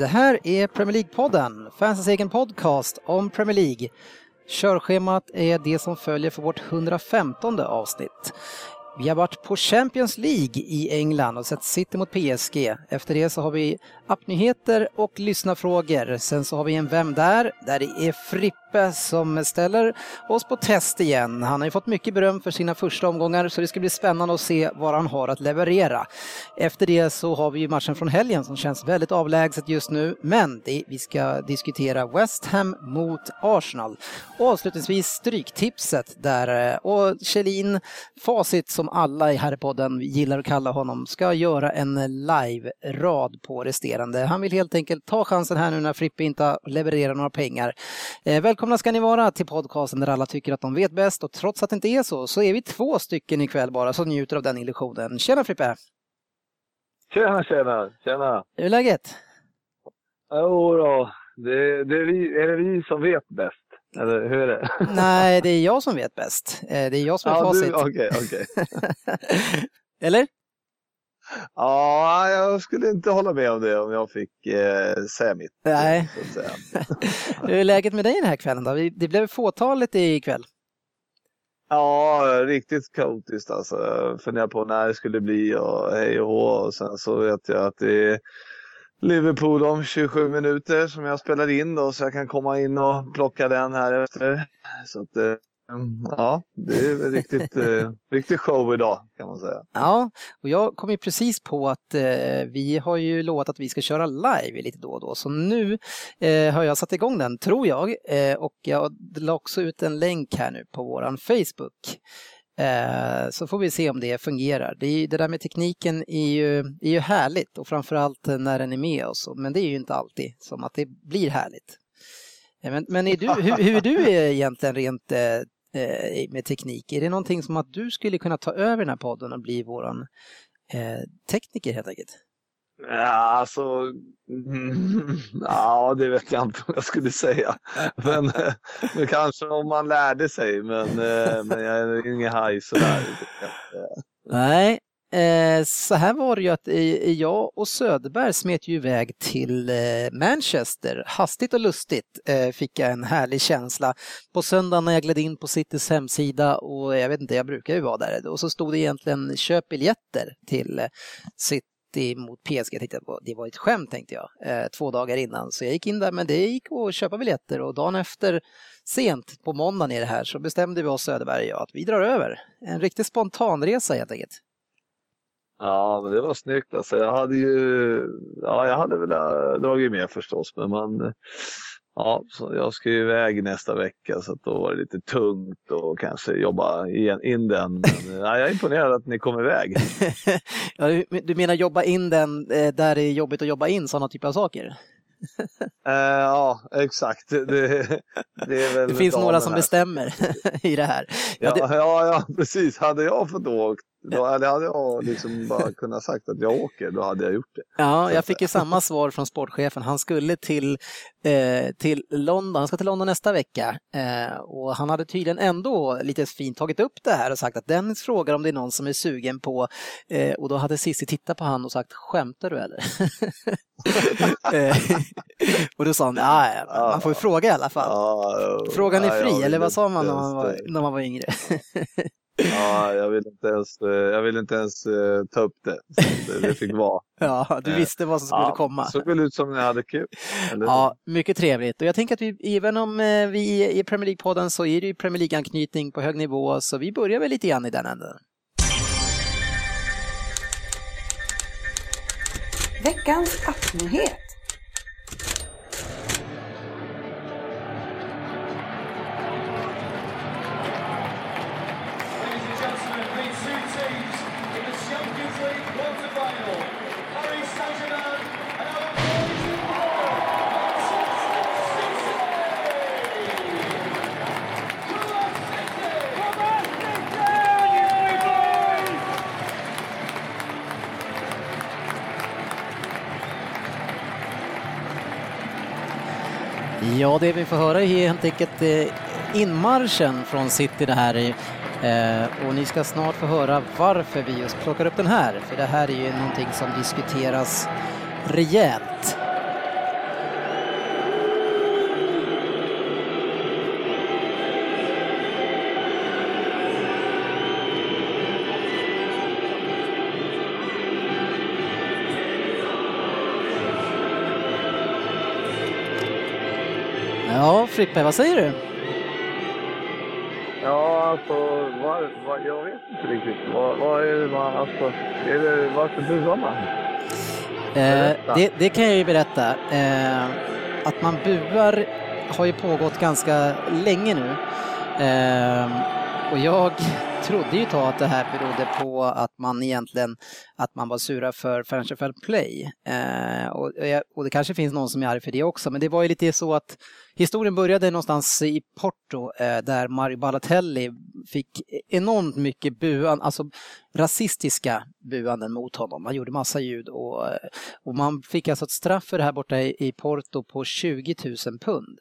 Det här är Premier League-podden, fansens egen podcast om Premier League. Körschemat är det som följer för vårt 115 avsnitt. Vi har varit på Champions League i England och sett City mot PSG. Efter det så har vi appnyheter och lyssnarfrågor. Sen så har vi en Vem där? Där det är Frippe som ställer oss på test igen. Han har ju fått mycket beröm för sina första omgångar så det ska bli spännande att se vad han har att leverera. Efter det så har vi ju matchen från helgen som känns väldigt avlägset just nu. Men det, vi ska diskutera West Ham mot Arsenal. Och avslutningsvis Stryktipset där eh, och Kjellin, facit som alla i podden gillar att kalla honom, ska göra en live-rad på resterande. Han vill helt enkelt ta chansen här nu när Frippe inte levererar några pengar. Eh, välkomna ska ni vara till podcasten där alla tycker att de vet bäst och trots att det inte är så, så är vi två stycken ikväll bara som njuter av den illusionen. Tjena Frippe! Tjena, tjena, tjena! Hur är läget? Jo då, det, det är, vi, är det vi som vet bäst? Eller hur är det? Nej, det är jag som vet bäst. Eh, det är jag som är ja, facit. Okej, okej. Eller? Ja, jag skulle inte hålla med om det om jag fick eh, säga mitt. Nej. Att säga. Hur är läget med dig den här kvällen då? Det blev fåtaligt ikväll. Ja, riktigt kaotiskt alltså. Jag funderar på när det skulle bli och hej och hå. Och sen så vet jag att det är Liverpool om 27 minuter som jag spelar in då så jag kan komma in och plocka den här efter. Så att, eh, ja, det är väl riktigt, eh, riktigt show idag kan man säga. Ja, och jag kom ju precis på att eh, vi har ju lovat att vi ska köra live lite då och då, så nu eh, har jag satt igång den, tror jag, eh, och jag la också ut en länk här nu på våran Facebook. Eh, så får vi se om det fungerar. Det, är, det där med tekniken är ju, är ju härligt och framförallt när den är med oss, men det är ju inte alltid som att det blir härligt. Eh, Men, men är du, hur, hur är du egentligen rent med teknik? Är det någonting som att du skulle kunna ta över den här podden och bli våran eh, tekniker helt enkelt? Ja, alltså, mm, ja, det vet jag inte om jag skulle säga. Men, eh, men kanske om man lärde sig, men, eh, men jag är ingen haj sådär. Nej, eh, så här var det ju att jag och Söderberg smet ju iväg till eh, Manchester. Hastigt och lustigt eh, fick jag en härlig känsla. På söndagen när jag gled in på Citys hemsida och jag vet inte, jag brukar ju vara där och så stod det egentligen köp biljetter till eh, City mot PSG. Jag tänkte, det var ett skämt tänkte jag, eh, två dagar innan. Så jag gick in där, men det gick att köpa biljetter och dagen efter, sent på måndagen i det här, så bestämde vi oss Söderberg och jag att vi drar över. En riktig spontanresa helt enkelt. Ja, men det var snyggt alltså. Jag hade ju, ja, jag hade väl dragit med förstås, men man, ja, så jag ska ju iväg nästa vecka så att då var det lite tungt och kanske jobba in, in den. Men ja, jag är imponerad att ni kom iväg. ja, du menar jobba in den eh, där det är jobbigt att jobba in sådana typer av saker? Uh, ja, exakt. Det, det, det finns några som bestämmer i det här. Ja, ja, ja, ja, precis. Hade jag fått åka då hade jag liksom bara kunnat sagt att jag åker, då hade jag gjort det. Ja, jag fick ju samma svar från sportchefen. Han skulle till, eh, till London, han ska till London nästa vecka eh, och han hade tydligen ändå lite fint tagit upp det här och sagt att Dennis frågar om det är någon som är sugen på eh, och då hade Cissi tittat på han och sagt skämtar du eller? och då sa han, ja, man får ju fråga i alla fall. Frågan är fri, eller vad sa man när man var, när man var yngre? Ja, jag vill inte ens, jag vill inte ens uh, ta upp det. det. Det fick vara. Ja, du visste vad som skulle ja, komma. såg väl ut som ni hade kul. Eller? Ja, mycket trevligt. Och jag tänker att vi, även om vi är i Premier League-podden så är det ju Premier League-anknytning på hög nivå, så vi börjar väl lite grann i den änden. Veckans appnyhet. Ja, det vi får höra är helt enkelt eh, inmarschen från City det här. Eh, och ni ska snart få höra varför vi just plockar upp den här, för det här är ju någonting som diskuteras rejält. Frippe, vad säger du? Ja, alltså, vad, vad, jag vet inte riktigt. Vad, vad är det man, alltså, är det, varför buar man? Eh, det, det, kan jag ju berätta. Eh, att man buar har ju pågått ganska länge nu. Eh, och jag trodde ju ta att det här berodde på att man egentligen att man var sura för Fair Play. Eh, och, och, det kanske finns någon som är arg för det också, men det var ju lite så att historien började någonstans i Porto eh, där Mario Balotelli fick enormt mycket buan, alltså rasistiska buanden mot honom. Han gjorde massa ljud och, eh, och man fick alltså ett straff för det här borta i, i Porto på 20 000 pund.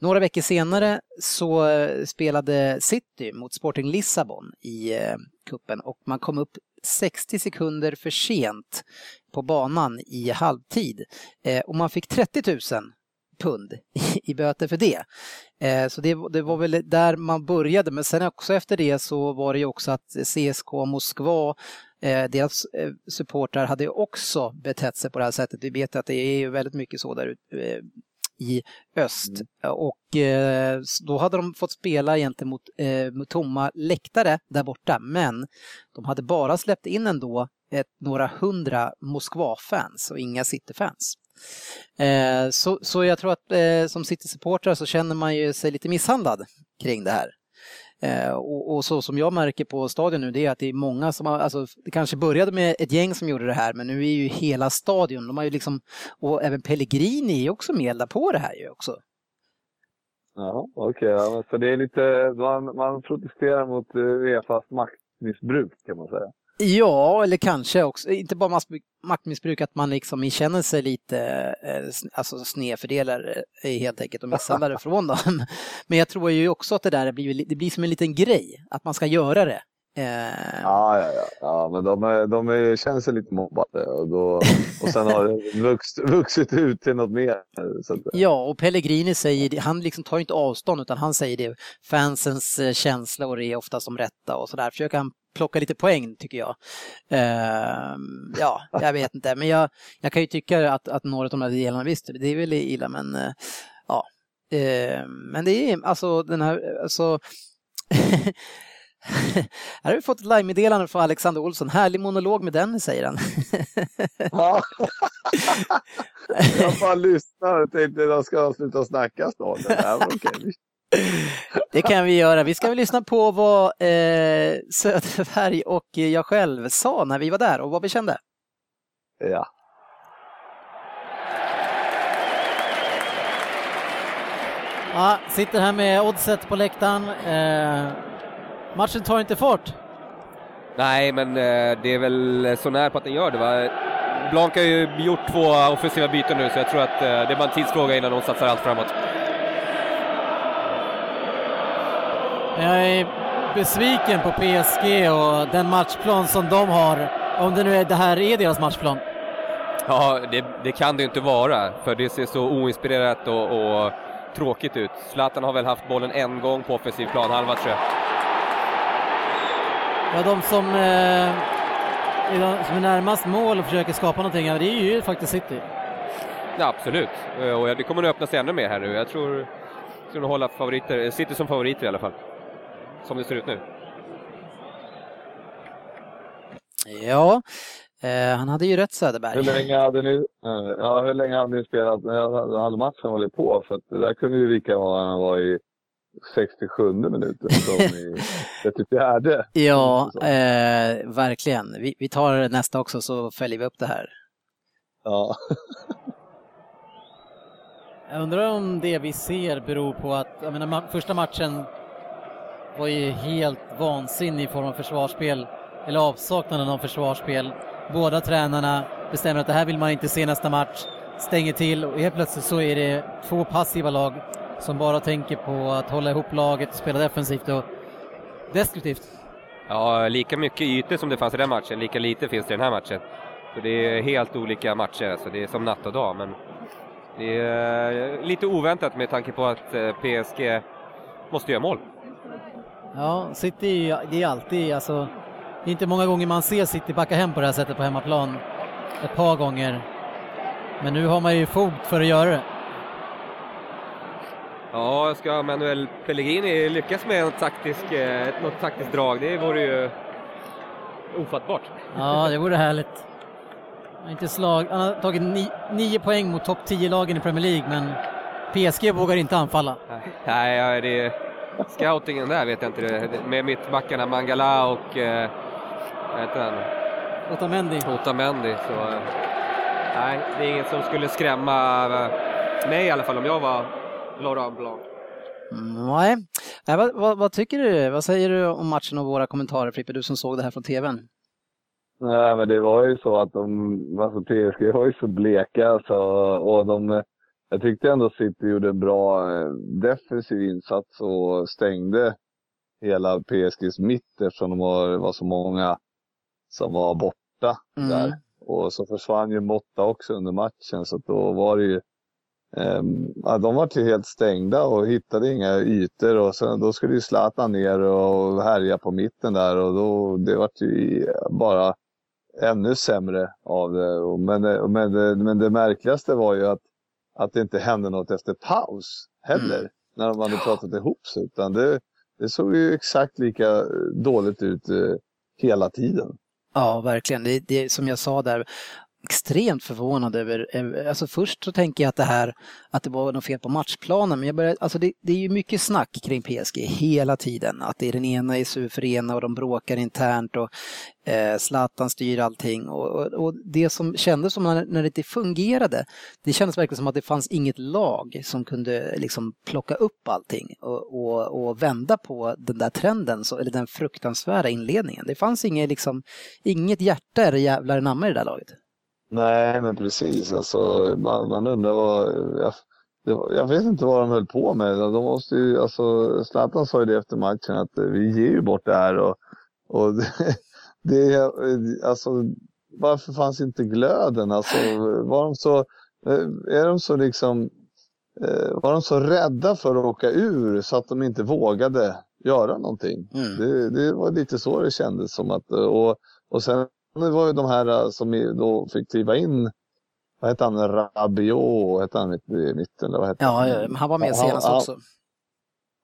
Några veckor senare så eh, spelade City mot Sporting Lissabon i eh, kuppen och man kom upp 60 sekunder för sent på banan i halvtid eh, och man fick 30 000 pund i böter för det. Så det, det, var väl där man började, men sen också efter det så var det ju också att CSKA Moskva deras supportrar hade också betett sig på det här sättet. Vi vet att det är ju väldigt mycket så där i öst. Mm. Och eh, då hade de fått spela egentligen mot, eh, mot tomma läktare där borta, men de hade bara släppt in ändå ett, några hundra Moskva-fans och inga City-fans. Eh, så, så jag tror att eh, som City-supportrar så känner man ju sig lite misshandlad kring det här. Eh, och, och, så som jag märker på stadion nu, det är att det är många som har, alltså det kanske började med ett gäng som gjorde det här, men nu är ju hela stadion, de har ju liksom, och även Pellegrini är också med på det här ju också. Ja, okej. Okay, så det är lite, man, man protesterar mot eh, Uefas maktmissbruk kan man säga. Ja, eller kanske också, inte bara maktmissbruk, att man liksom känner sig lite eh, alltså snedfördelar eh, helt enkelt och misshandlar från dem. Men jag tror ju också att det där blir, det blir som en liten grej, att man ska göra det. Eh... Ja, ja, ja, ja, men de, är, de är, känner sig lite mobbade och, då, och sen har det vuxit, vuxit ut till något mer. Att... Ja, och Pellegrini säger, han liksom tar inte avstånd utan han säger det, fansens känslor är ofta som rätta och sådär. Försöker han plocka lite poäng tycker jag. Uh, ja, jag vet inte, men jag, jag kan ju tycka att, att några av de här delarna, visst, det är väl illa, men uh, ja. Uh, men det är alltså den här, alltså Här har vi fått ett live-meddelande från Alexander Olsson. Härlig monolog med den, säger han. ja. jag bara lyssnar och tänkte att jag ska sluta snacka snart. Okay. Det kan vi göra. Vi ska väl lyssna på vad eh, Söderberg och jag själv sa när vi var där och vad vi kände. Ja. Ja, sitter här med oddset på läktaren. Eh, matchen tar inte fart. Nej, men eh, det är väl så när på att den gör det. Va? Blanc har ju gjort två offensiva byten nu, så jag tror att eh, det är bara en tidsfråga innan de satsar allt framåt. Jag är besviken på PSG och den matchplan som de har, om det nu är det här är deras matchplan. Ja, det, det kan det ju inte vara, för det ser så oinspirerat och, och, tråkigt ut. Zlatan har väl haft bollen en gång på offensiv plan, halva tror jag. Ja, de som, eh, är de som är närmast mål och försöker skapa någonting, det är ju faktiskt City. Ja, absolut, eh, och det kommer nog öppna sig ännu mer här nu. Jag tror, jag tror nog hålla favoriter, City som favoriter i alla fall som det ser ut nu. Ja, eh, han hade ju rätt Söderberg. Hur länge hade ni, eh, ja, hur länge hade ni spelat? Hade matchen hållit på? För att det där kunde ju lika gärna vara i 67 minuten som i 34. ja, eh, verkligen. Vi, vi tar nästa också så följer vi upp det här. Ja. Jag undrar om det vi ser beror på att, jag menar, första matchen var ju helt vansinnig i form av försvarsspel, eller avsaknaden av försvarsspel. Båda tränarna bestämmer att det här vill man inte se nästa match. stänger till och helt plötsligt så är det två passiva lag som bara tänker på att hålla ihop laget, spela defensivt och destruktivt. Ja, lika mycket ytor som det fanns i den matchen, lika lite finns det i den här matchen. Så det är helt olika matcher, så det är som natt och dag. Men det är eh, lite oväntat med tanke på att eh, PSG måste göra mål. Ja, City, det är alltid, alltså, det är inte många gånger man ser City backa hem på det här sättet på hemmaplan. Ett par gånger. Men nu har man ju fog för att göra det. Ja, ska Manuel Pellegrini lyckas med något, taktisk, eh, något taktiskt drag, det vore ju ofattbart. Ja, det vore härligt. Han har, inte slag, han har tagit ni, nio poäng mot topp 10-lagen i Premier League, men PSG vågar inte anfalla. Nej, det är scoutingen där vet jag inte. Med mittbackarna Mangala och eh, vad heter han? Otamendi. Otamendi. Så, eh, nej, det är inget som skulle skrämma eh, mig i alla fall om jag var Laurent Blanc. Mm, nej, nej vad, vad, vad, tycker du? Vad säger du om matchen och våra kommentarer Frippe, du som såg det här från TVn? Nej, men det var ju så att de, alltså PSG var ju så bleka alltså, och de, jag tyckte ändå City gjorde en bra eh, defensiv insats och stängde hela PSGs mitt eftersom de var, var så många som var borta mm. där. Och så försvann ju Motta också under matchen så då var det ju Um, ja, de var helt stängda och hittade inga ytor och sen, då skulle ju Zlatan ner och härja på mitten där och då, det var ju bara ännu sämre av det. Men, men, men det märkligaste var ju att, att det inte hände något efter paus heller, mm. när de hade pratat ihop sig. Utan det, det såg ju exakt lika dåligt ut eh, hela tiden. Ja, verkligen. Det, det, som jag sa där, extremt förvånad över, alltså först så tänker jag att det här, att det var något fel på matchplanen, men jag börjar, alltså det, det är ju mycket snack kring PSG hela tiden, att det är den ena är sur för ena och de bråkar internt och eh, Zlatan styr allting och, och, och, det som kändes som när, när det inte fungerade, det kändes verkligen som att det fanns inget lag som kunde liksom plocka upp allting och, och, och vända på den där trenden, så, eller den fruktansvärda inledningen. Det fanns inget, liksom, inget hjärta eller jävlar namn i det där laget. Nej, men precis. Alltså, man, man undrar vad... Jag, jag, vet inte vad de höll på med. De måste ju, alltså, Zlatan sa ju det efter matchen att vi ger ju bort det här och, och det, det, alltså, varför fanns inte glöden? Alltså, var de så, är de så liksom, var de så rädda för att åka ur så att de inte vågade göra någonting? Mm. Det, det, var lite så det kändes som att, och, och sen det var ju de här äh, som då fick kliva in. Vad hette han? Rabiot hette han i mitten? Eller vad hette ja, han? han var med senast han, också.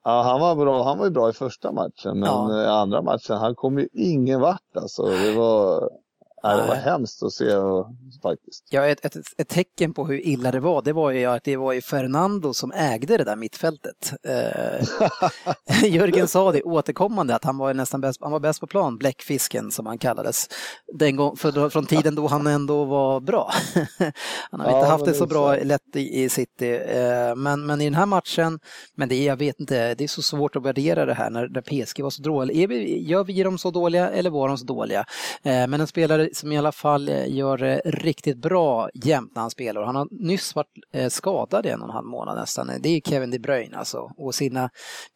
Ja, han var bra. Han var ju bra i första matchen, men ja. i andra matchen, han kom ju ingen vart alltså. Det var, Nej, det var hemskt att se faktiskt. Ja, ett, ett, ett, tecken på hur illa det var, det var ju att det var ju Fernando som ägde det där mittfältet. Eh, Jörgen sa det återkommande att han var nästan bäst, han var bäst på plan, bläckfisken som han kallades. Den gång, för, från tiden då han ändå var bra. han har ja, inte haft det så bra så. lätt i, i City. Eh, men, men i den här matchen, men det är, jag vet inte, det är så svårt att värdera det här när, när PSG var så dåliga. Gör vi dem så dåliga eller var de så dåliga? Eh, men en spelare som i alla fall eh, gör det riktigt bra jämt när han spelar. Han har nyss varit eh, skadad i en och en halv månad nästan. Det är Kevin De Bruyne alltså. Och sina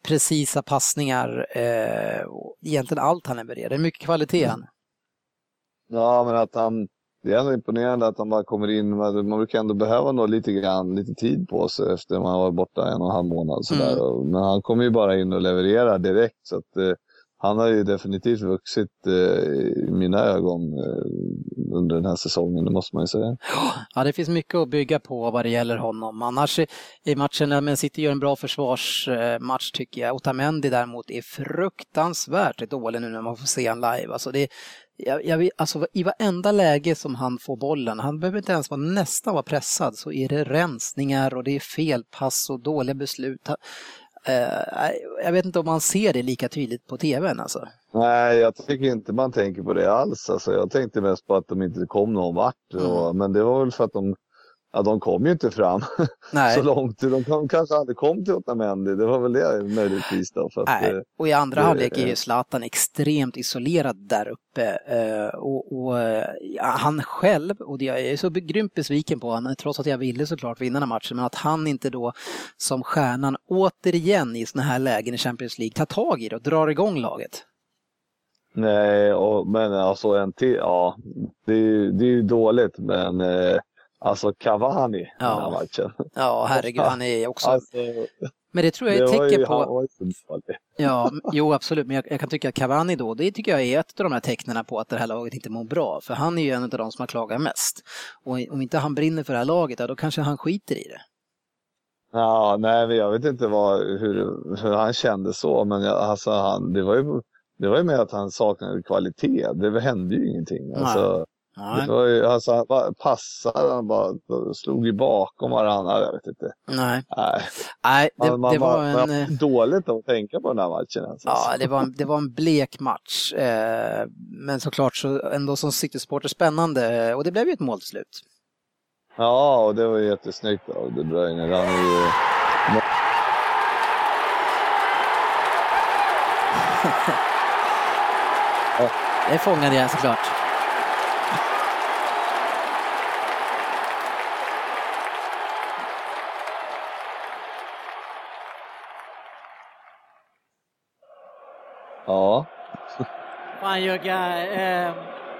precisa passningar, eh, egentligen allt han levererar. Det är mycket kvalitet han. Ja, men att han, det är ändå imponerande att han bara kommer in. Man brukar ändå behöva nog lite grann, lite tid på sig efter man har varit borta en och en halv månad. Sådär. Mm. Men han kommer ju bara in och levererar direkt. Så att, han har ju definitivt vuxit eh, i mina ögon eh, under den här säsongen, det måste man ju säga. Ja, det finns mycket att bygga på vad det gäller honom. Annars eh, i matchen, men City gör en bra försvarsmatch eh, tycker jag. Otamendi däremot är fruktansvärt dålig nu när man får se honom live. Alltså det, jag, jag, alltså I varenda läge som han får bollen, han behöver inte ens vara nästan vara pressad, så är det rensningar och det är felpass och dåliga beslut. Eh, jag vet inte om man ser det lika tydligt på tvn alltså. Nej, jag tycker inte man tänker på det alls. Alltså, jag tänkte mest på att de inte kom någon vart. Mm. Men det var väl för att de ja, de kom ju inte fram Nej. så långt. De kom, kanske aldrig kom till Otamendi. Det var väl det möjligtvis då. För Nej. eh, Och i andra det- halvlek är ju Zlatan extremt isolerad där uppe. eh, Och, och eh, ja, han själv, och jag är så grymt besviken på honom, trots att jag ville såklart vinna den här matchen, men att han inte då som stjärnan återigen i såna här lägen i Champions League tar tag i det och drar igång laget. Nej, och, men alltså en till, ja, det, det är ju dåligt, men eh, alltså Cavani i den här Ja. matchen. Ja, herregud, han är också... Alltså, Men det tror jag är ett tecken ju, på... Ja, jo absolut, men jag, jag kan tycka att Cavani då, det tycker jag är ett av de här tecknen på att det här laget inte mår bra. För han är ju en av de som har klagat mest. Och om inte han brinner för det här laget, ja, då kanske han skiter i det. Ja, nej, jag vet inte vad, hur, hur han kände så, men jag, alltså, han, det var ju det var ju med att han saknade kvalitet. Det hände ju ingenting. Alltså, Nej. det var ju, alltså, han bara passade, han bara slog ju bakom varandra. Jag vet inte. Nej, Nej, Nej det, man, man, det var man, en... eh, dåligt att tänka på den här matchen. Alltså. Ja, det var, en, det var en blek match. Eh, men såklart så ändå som City-supporter spännande och det blev ju ett mål till slut. Ja, och det var jättesnyggt av De Bruyne. Han är ju... Det fångade jag såklart. Ja. Fan Jögga, eh,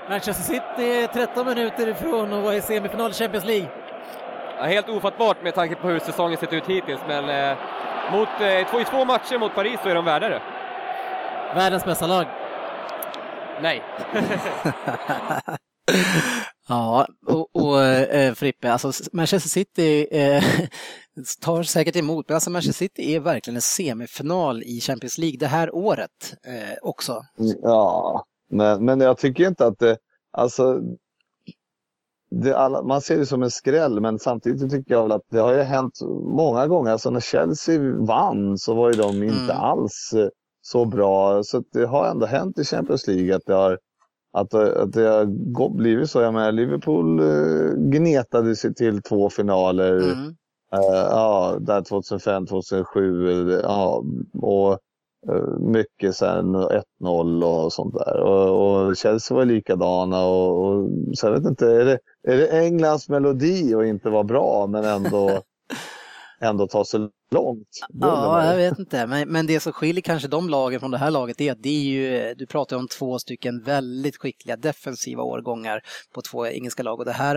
Manchester City är 13 minuter ifrån att vara i semifinal i Champions League. Ja, helt ofattbart med tanke på hur säsongen sett ut hittills, men eh, mot, eh, två, i två matcher mot Paris så är de värda det. Världens bästa lag. Nej. Ja, och, och eh, Frippe, alltså Manchester City eh, tar säkert emot, men alltså Manchester City är verkligen en semifinal i Champions League det här året eh, också. Ja, men, men jag tycker inte att det, alltså, det alla, man ser det som en skräll, men samtidigt tycker jag väl att det har ju hänt många gånger. Alltså när Chelsea vann så var ju de inte Mm. alls eh, så bra. Så det har ändå hänt i Champions League att det har, att, det- att det har blivit så. Jag menar, Liverpool eh, gnetade sig till två finaler. Mm. Eh, ja, där 2005, 2007. eller- Ja, och eh, mycket sen 1-0 och sånt där. Och, och Chelsea var likadana. Och, och, så jag vet inte, är det, är det Englands melodi att inte vara bra men ändå, ändå ta sig långt? Ja, jag vet inte, men, men det som skiljer kanske de lagen från det här laget är att det är ju, du pratar om två stycken väldigt skickliga defensiva årgångar på två engelska lag och det här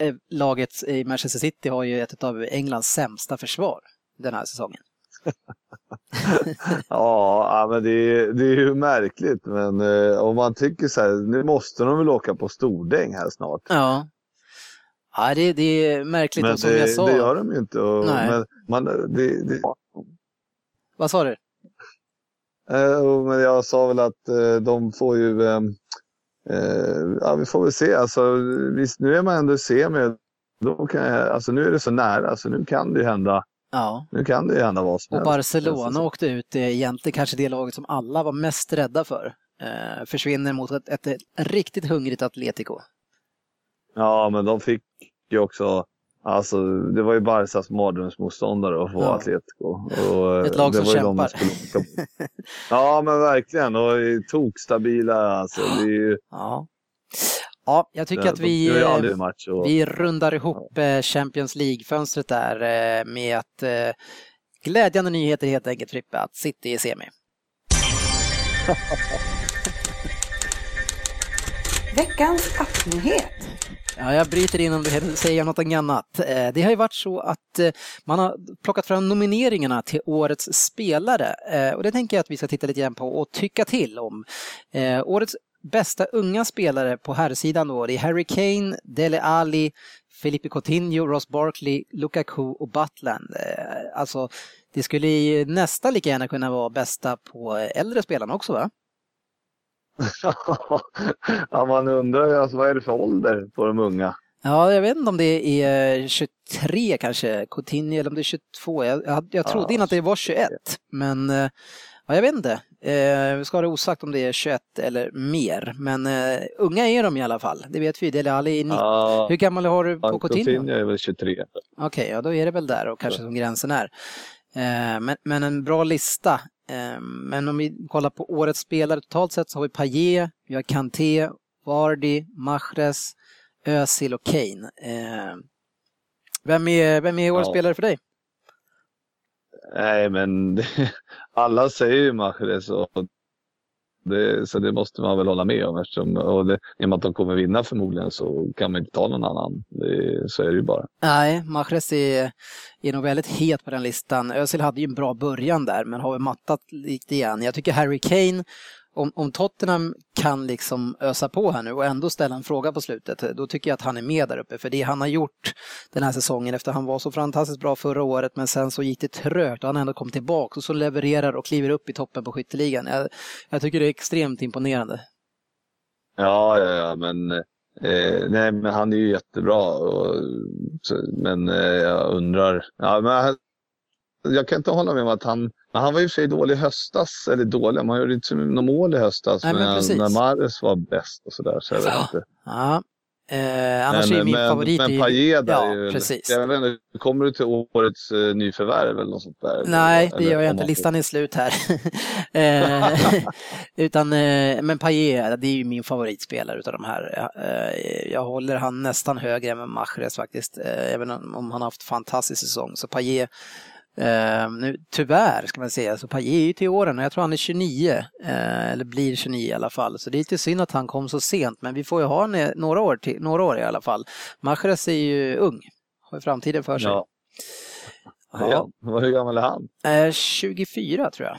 eh, laget i Manchester City har ju ett av Englands sämsta försvar den här säsongen. Ja, ja, men det är, det är ju märkligt. Men eh, om man tycker så här, nu måste de väl åka på stordäng här snart. Ja. Ja, det, det är märkligt Men och som jag det, sa. det gör de ju inte. Och, Nej. men man, det, det, Vad sa du? Eh, och- men jag sa väl att eh, de får ju... Eh, eh, ja, vi får väl se. Alltså, visst, nu är man ändå i semi. Då kan jag, alltså, nu är det så nära, så nu kan det ju hända, Ja. nu kan det ju hända vad som Och helst. Barcelona åkte ut, det är egentligen kanske det laget som alla var mest rädda för. Eh, försvinner mot ett, ett, ett riktigt hungrigt Atletico. Ja, men de fick ju också... Alltså, det var ju Barcas mardrömsmotståndare att få Ja. Atletico. Och, Ett lag det som var ju de kämpar. som skulle. Ja, men verkligen. Och tokstabila. Alltså, det är ju, Ja. Ja, jag tycker att vi, eh. Och, vi rundar ihop eh, Champions League-fönstret där eh, med att eh, glädjande nyheter helt enkelt Frippe, att City är semi. Veckans appnyhet. Ja, jag bryter in om du säger något annat. Eh, det har ju varit så att eh, man har plockat fram nomineringarna till årets spelare eh, och det tänker jag att vi ska titta lite grann på och tycka till om. Årets bästa unga spelare på herrsidan då, det är Harry Kane, Dele Alli, Felipe Coutinho, Ross Barkley, Lukaku och Butland. Alltså, det skulle ju nästan lika gärna kunna vara bästa på äldre spelarna också va? Ja, man undrar alltså, vad är det för ålder på de unga? Ja, jag vet inte om det är 23 kanske, Coutinho, eller om det är 22. Jag, jag, jag trodde Ja, innan att det var 21, men eh, ja, jag vet inte. Eh, vi ska ha det osagt om det är 21 eller mer, men eh, unga är de i alla fall. Det vet vi. Dele Alli är 90. Ja, Hur gammal har du på Coutinho? Coutinho är väl 23. Okej, ja då är det väl där och kanske som gränsen är. Eh, men, men en bra lista. Eh, men om vi kollar på årets spelare totalt sett så har vi Payet, vi har Kanté, Vardy, Mahrez, Özil och Kane. Eh, vem, är, vem är årets Ja. spelare för dig? Nej, men alla säger ju Mahrez och det, så det måste man väl hålla med om eftersom och det, i och med att de kommer vinna förmodligen så kan man inte ta någon annan. Det, så är det ju bara. Nej, Mahrez är, är nog väldigt het på den listan. Özil hade ju en bra början där men har väl mattat lite igen. Jag tycker Harry Kane, om, om Tottenham kan liksom ösa på här nu och ändå ställa en fråga på slutet, då tycker jag att han är med där uppe. För det han har gjort den här säsongen efter han var så fantastiskt bra förra året men sen så gick det trögt och han ändå kom tillbaka och så levererar och kliver upp i toppen på skytteligan. Jag, jag tycker det är extremt imponerande. Ja, ja, ja men, eh, nej, men han är ju jättebra. Och, men eh, jag undrar. Ja, men, jag kan inte hålla med om att han, men han var ju i och för sig dålig i höstas. Eller dålig, man gjorde inte några mål i höstas. Nej, men men när Mares var bäst och sådär. Så jag vet inte. Ja. Eh, annars men, är min men, favorit... Men Payet där Ja, är ju, precis. Jag vet inte, kommer du till årets eh, nyförvärv eller något sånt där? Nej, det Eller gör jag inte. Listan är slut här. eh, utan, eh, men Payet, det är ju min favoritspelare utav de här. Eh, jag håller han nästan högre än Mahrez faktiskt, eh, även om han har haft fantastisk säsong. Så Payet, eh, nu, tyvärr ska man säga, så Payet är ju till åren och jag tror han är 29, eh, eller blir 29 i alla fall. Så det är lite synd att han kom så sent, men vi får ju ha honom i några år, till, några år i alla fall. Mahrez är ju ung, har framtiden för sig. Ja. Ja. Ja. Hur gammal är han? Eh, 24 tror jag.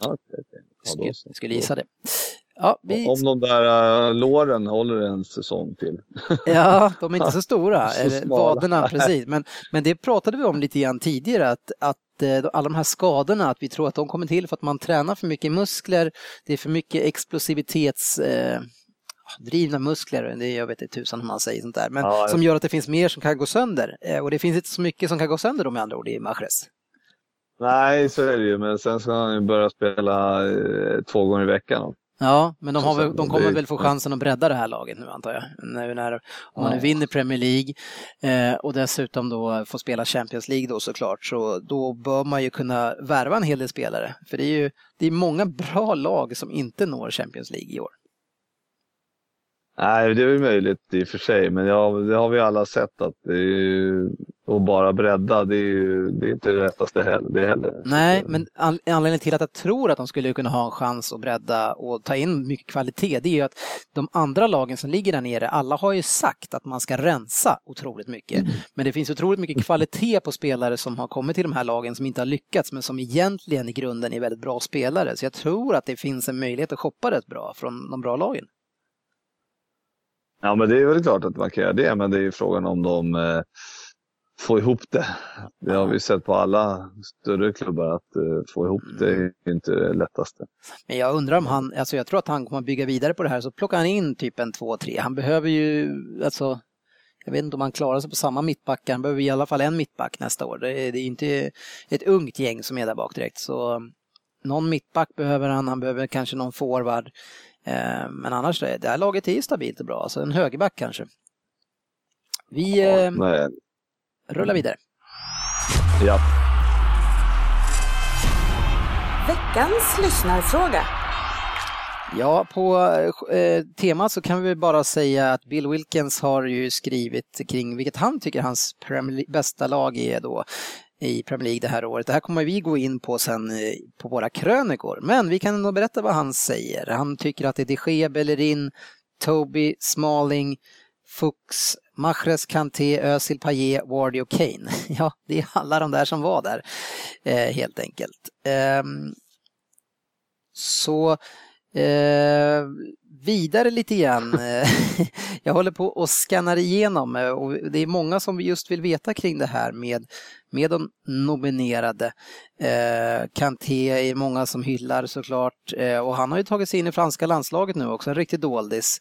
Ja, okej, okej. Ja, Skulle, skulle gissa det. Ja, vi, Om de där uh, låren håller en säsong till. ja, de är inte så stora, Så eller smala. vaderna precis. Men, men det pratade vi om lite grann tidigare, att, att eh, alla de här skadorna, att vi tror att de kommer till för att man tränar för mycket muskler, det är för mycket explosivitets... Eh, drivna muskler, det jag vet inte tusan hur man säger sånt där, men Ja, som gör att det finns mer som kan gå sönder. Eh, och det finns inte så mycket som kan gå sönder då med andra ord i Mahrez. Nej, så är det ju. Men sen ska han ju börja spela eh, två gånger i veckan. Ja, men de, väl, de kommer väl få chansen att bredda det här laget nu antar jag. Nu när, om man nu vinner Premier League eh, och dessutom då får spela Champions League då såklart, så då bör man ju kunna värva en hel del spelare. För det är ju det är många bra lag som inte når Champions League i år. Nej, det är väl möjligt i och för sig. Men ja, det har vi alla sett att det är ju, att bara bredda, det är ju det är inte det rättaste heller. Det heller. Nej, men an- anledningen till att jag tror att de skulle kunna ha en chans att bredda och ta in mycket kvalitet, det är ju att de andra lagen som ligger där nere, alla har ju sagt att man ska rensa otroligt mycket. Men det finns otroligt mycket kvalitet på spelare som har kommit till de här lagen som inte har lyckats, men som egentligen i grunden är väldigt bra spelare. Så jag tror att det finns en möjlighet att shoppa rätt bra från de bra lagen. Ja, men det är väl klart att man kan göra det. Men det är ju frågan om de eh, får ihop det. Det har vi sett på alla större klubbar att eh, få ihop det är inte det lättaste. Men jag undrar om han, alltså jag tror att han kommer att bygga vidare på det här, så plockar han in typ en två, tre. Han behöver ju, alltså, jag vet inte om han klarar sig på samma mittbackar, han behöver i alla fall en mittback nästa år. Det är, det är inte ett ungt gäng som är där bak direkt, så någon mittback behöver han, han behöver kanske någon forward. Eh, men annars, det det här laget är stabilt och bra, alltså en högerback kanske. Vi eh, Men, rullar vidare. ja. Veckans lyssnarfråga. Ja, på eh, temat så kan vi bara säga att Bill Wilkins har ju skrivit kring vilket han tycker hans bästa lag är då i Premier League det här året. Det här kommer vi gå in på sen eh, på våra krönikor, men vi kan ändå berätta vad han säger. Han tycker att det är de Gea, Bellerin, Toby, Smalling, Fuchs, Mahrez, Kanté, Özil, Payet, Wardy och Kane. Ja, det är alla de där som var där, eh, helt enkelt. Ehm, så Eh, vidare lite grann. Eh, jag håller på och skannar igenom eh, och det är många som just vill veta kring det här med, med de nominerade. Eh, Kanté är många som hyllar såklart eh, och han har ju tagit sig in i franska landslaget nu också, en riktig doldis.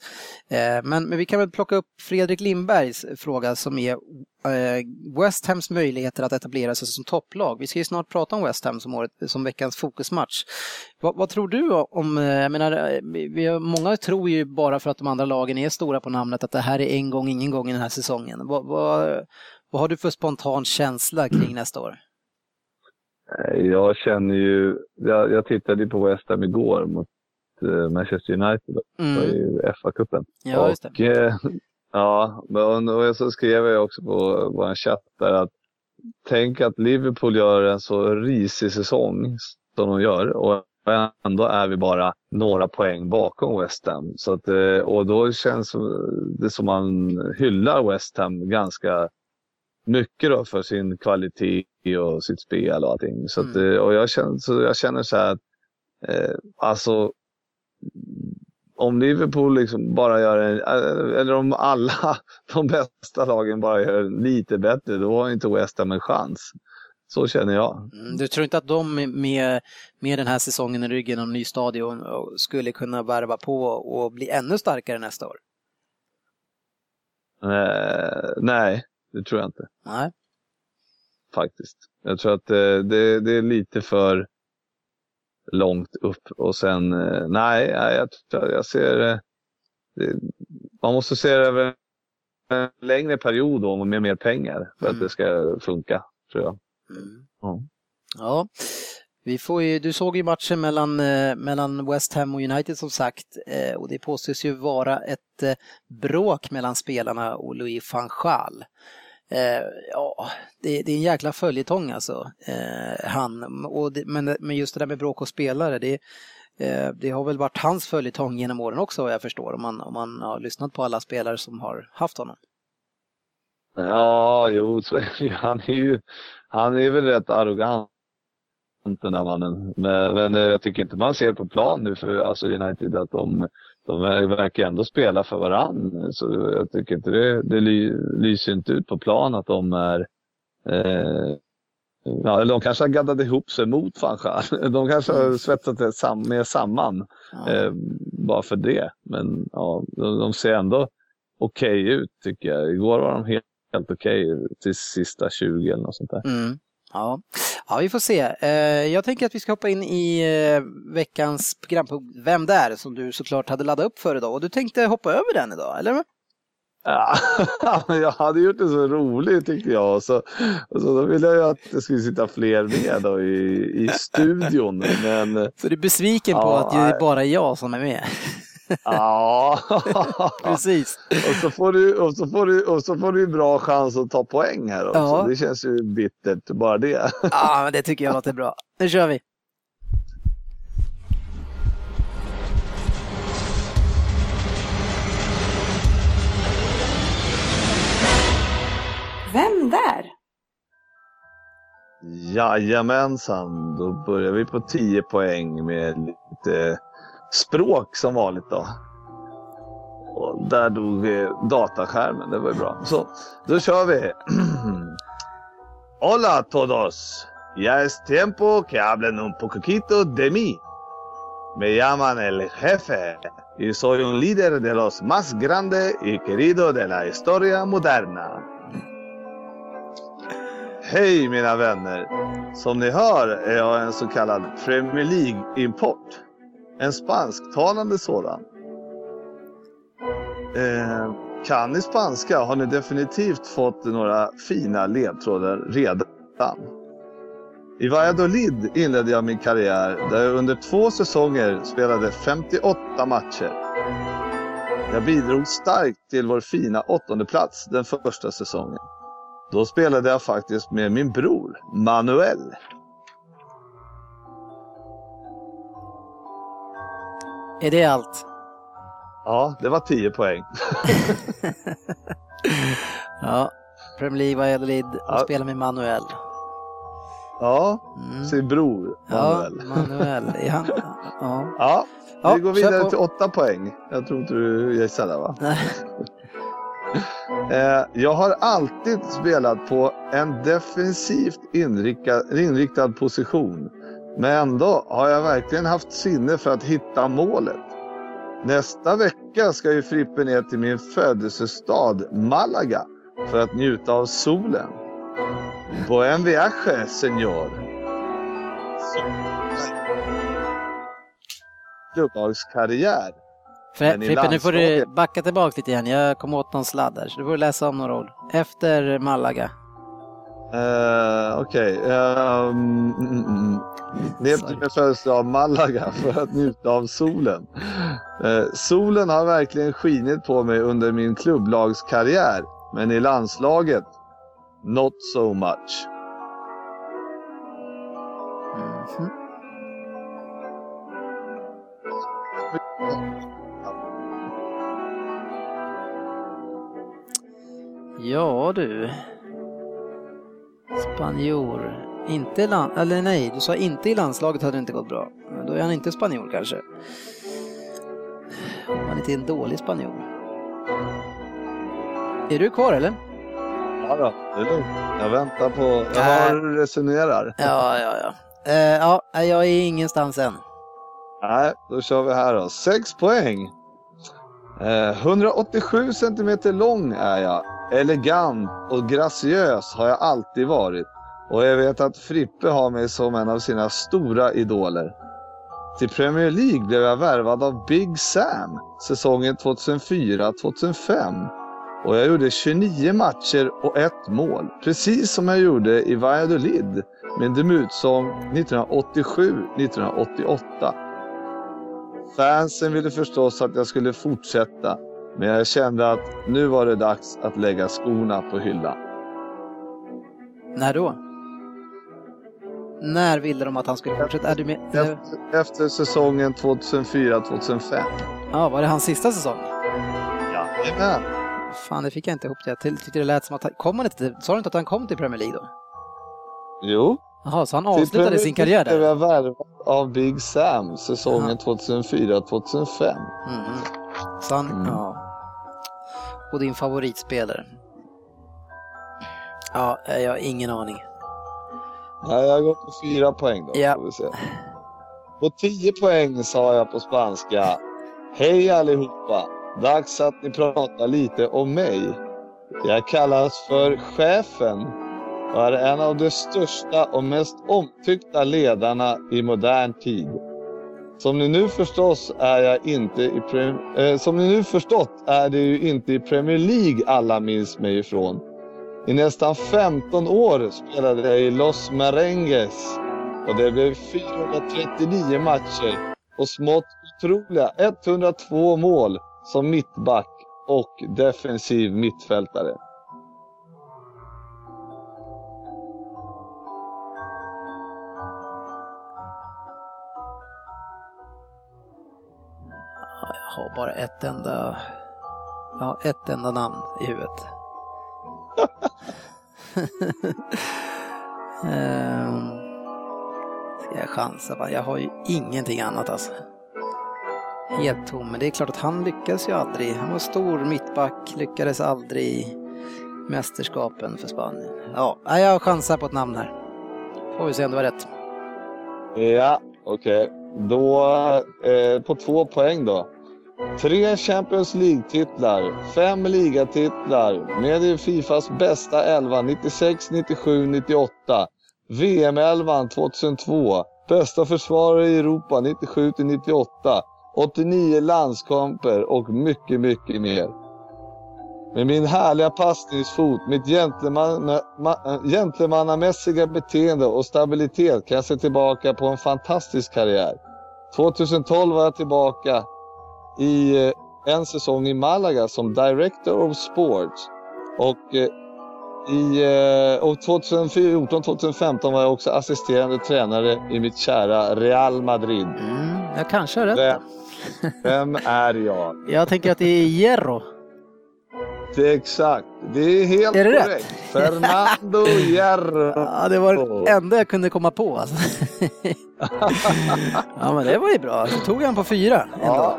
Eh, men, men vi kan väl plocka upp Fredrik Lindbergs fråga som är eh, West Hams möjligheter att etablera sig som topplag. Vi ska ju snart prata om West Ham som, året, som veckans fokusmatch. Vad, vad tror du om, eh, jag menar, vi har många tror ju bara för att de andra lagen är stora på namnet att det här är en gång, ingen gång i den här säsongen. Vad, vad, vad har du för spontan känsla kring nästa år? Jag känner ju, jag, jag tittade på West Ham igår mot eh, Manchester United mm. i FA-cupen. Ja, just det. Och, ja, och så skrev jag också på vår chatt där att tänk att Liverpool gör en så risig säsong som de gör och ändå är vi bara några poäng bakom West Ham. Så att, eh, och då känns det som man hyllar West Ham ganska mycket då för sin kvalitet och sitt spel och allting. Så att, mm. och jag känner, så jag känner så här att eh, alltså om Liverpool liksom bara gör en, eller om alla de bästa lagen bara gör lite bättre, då har inte West Ham en chans. Så känner jag. Mm, du tror inte att de med, med den här säsongen i ryggen och ny stadion skulle kunna värva på och bli ännu starkare nästa år? Eh, nej, det tror jag inte. Nej. Faktiskt. Jag tror att det, eh, det, det är lite för långt upp och sen, eh, nej, jag, jag ser eh, det, man måste se det över en längre period och med mer pengar för mm. att det ska funka, tror jag. Mm. Ja. ja. Vi får ju, du såg ju matchen mellan, eh, mellan West Ham och United som sagt eh, och det påstås ju vara ett eh, bråk mellan spelarna och Louis van Gaal. Ja, det, det, är en jäkla följetong alltså. Han, och det, men, men just det där med bråk och spelare, det, det har väl varit hans följetong genom åren också vad jag förstår, om man, om man har lyssnat på alla spelare som har haft honom. Ja, jo, så, han är ju, han är väl rätt arrogant den där mannen. Men, men jag tycker inte man ser på plan nu för alltså United att de de verkar ändå spela för varann. Så jag tycker inte det, det lyser inte ut på plan att de är eh, Ja, eller de kanske har gaddat ihop sig mot Fanchar. De kanske har svetsat det med samman. Ja. Eh, bara för det. Men ja, de, de ser ändå okej okay ut tycker jag. Igår var de helt, helt okej okay, till sista 20 eller något sånt där. Mm. Ja. ja, vi får se. Eh, jag tänker att vi ska hoppa in i eh, veckans programpunkt Vem där? som du såklart hade laddat upp för idag och du tänkte hoppa över den idag, eller? Ja, jag hade gjort det så roligt tyckte jag. Och så, och så då ville jag att det skulle sitta fler med då i, i studion. Men, så du är besviken på att det är bara jag som är med? Ja, precis. Och så, får du, och, så får du, och så får du bra chans att ta poäng här också. Ja. Det känns ju bittert, bara det. Ja, men det tycker jag låter bra. Nu kör vi. Vem där? Jajamensan, då börjar vi på 10 poäng med lite språk som vanligt då. Och där dog eh, dataskärmen, det var ju bra. Så, då kör vi. Hola todos! Ya es tiempo que hablen un poquito de mí. Me llaman el jefe y soy un líder de los más grande y querido de la historia moderna. Hej mina vänner! Som ni hör är jag en så kallad Premier League-import. En spansktalande sådan. Eh, kan ni spanska har ni definitivt fått några fina ledtrådar redan. I Valladolid inledde jag min karriär där jag under två säsonger spelade 58 matcher. Jag bidrog starkt till vår fina åttonde plats den första säsongen. Då spelade jag faktiskt med min bror Manuel. Är det allt? Ja, det var 10 poäng. ja, Premier League, Valladolid och ja. spelar med Manuel. Ja, Mm. sin bror Ja, Manuel. Manuel. Är han... Ja. Ja, Ja, vi går vidare till åtta poäng. Jag tror inte du gissade va? Nej. Eh, jag har alltid spelat på en defensivt inriktad, inriktad position. Men ändå har jag verkligen haft sinne för att hitta målet. Nästa vecka ska ju Frippe ner till min födelsestad Malaga för att njuta av solen. Buen viaje, senor. Klubblagskarriär. Frippe, nu får du backa tillbaka lite igen. Jag kom åt någon sladd där, så du får läsa om några ord. Efter Malaga. Uh, Okej. ehm, mm, mm, mm. Ner till min födelsedag Malaga för att njuta av solen. Eh, solen har verkligen skinit på mig under min klubblagskarriär. Men i landslaget, not so much. Mhm. Ja du. Spanjor. Inte land... Eller nej, du sa inte i landslaget hade det inte gått bra. Då är han inte spanjor kanske. Om han inte är en dålig spanjor. Är du kvar eller? Ja, då, det är lugnt. Jag väntar på... Jag hur du resonerar. Ja, ja, ja. Eh, ja, jag är ingenstans än. Nej, då kör vi här då. 6 poäng. Eh, 187 centimeter lång är jag. Elegant och graciös har jag alltid varit. Och jag vet att Frippe har mig som en av sina stora idoler. Till Premier League blev jag värvad av Big Sam säsongen 2004-2005. Och jag gjorde 29 matcher och ett mål. Precis som jag gjorde i Valladolid. Min debutsäsong 1987-1988. Fansen ville förstås att jag skulle fortsätta, men jag kände att nu var det dags att lägga skorna på hyllan. När då? När ville de att han skulle fortsätta? Är du med? Efter, efter säsongen 2004-2005. Ja, var det hans sista säsong? Jajamän. Fan, det fick jag inte ihop det. Jag tyckte det lät som att han... Kom han inte. Sa du inte att han kom till Premier League då? Jo. Jaha, så han avslutade sin karriär där? jag värvad av Big Sam säsongen 2004-2005. Mhm. Så han... Mm. Ja. Och din favoritspelare? Ja, jag har ingen aning. Nej, jag går på fyra poäng då. Ja. Får vi se. På tio poäng sa jag på spanska. Hej allihopa! Dags att ni pratar lite om mig. Jag kallas för chefen och är en av de största och mest omtyckta ledarna i modern tid. Som ni nu förstås är jag inte i eh, som ni nu förstått är det ju inte i Premier League alla minns mig ifrån. I nästan 15 år spelade jag i Los Merengues och det blev 439 matcher och smått otroliga 102 mål som mittback och defensiv mittfältare. Har bara ett enda... Jag har ett enda namn i huvudet. um, Ska jag chansa? va? Jag har ju ingenting annat alltså. Helt tom, men det är klart att han lyckades ju aldrig. Han var stor mittback, lyckades aldrig i mästerskapen för Spanien. Ja, jag chansar på ett namn här. Får vi se om det var rätt. Ja, okej. Då eh, på två poäng då. Tre Champions League-titlar, fem ligatitlar med i Fifas bästa elva 96, 97, 98. VM-elvan 2002. Bästa försvarare i Europa 97 till 98. 89 landskamper och mycket, mycket mer. Med min härliga passningsfot, mitt gentlemanna, gentlemannamässiga beteende och stabilitet kan jag se tillbaka på en fantastisk karriär. 2012 var jag tillbaka i eh, en säsong i Malaga som Director of Sports. Och, eh, i, eh, och 2014-2015 var jag också assisterande tränare i mitt kära Real Madrid. Mm, jag kanske har rätt. Vem, vem är jag? Jag tänker att det är Hierro. Det är exakt. Det är helt Är det rätt? korrekt. Fernando Hierro. Ja, det var det enda jag kunde komma på. Alltså. ja, men det var ju bra. Så tog han på fyra ändå. Ja.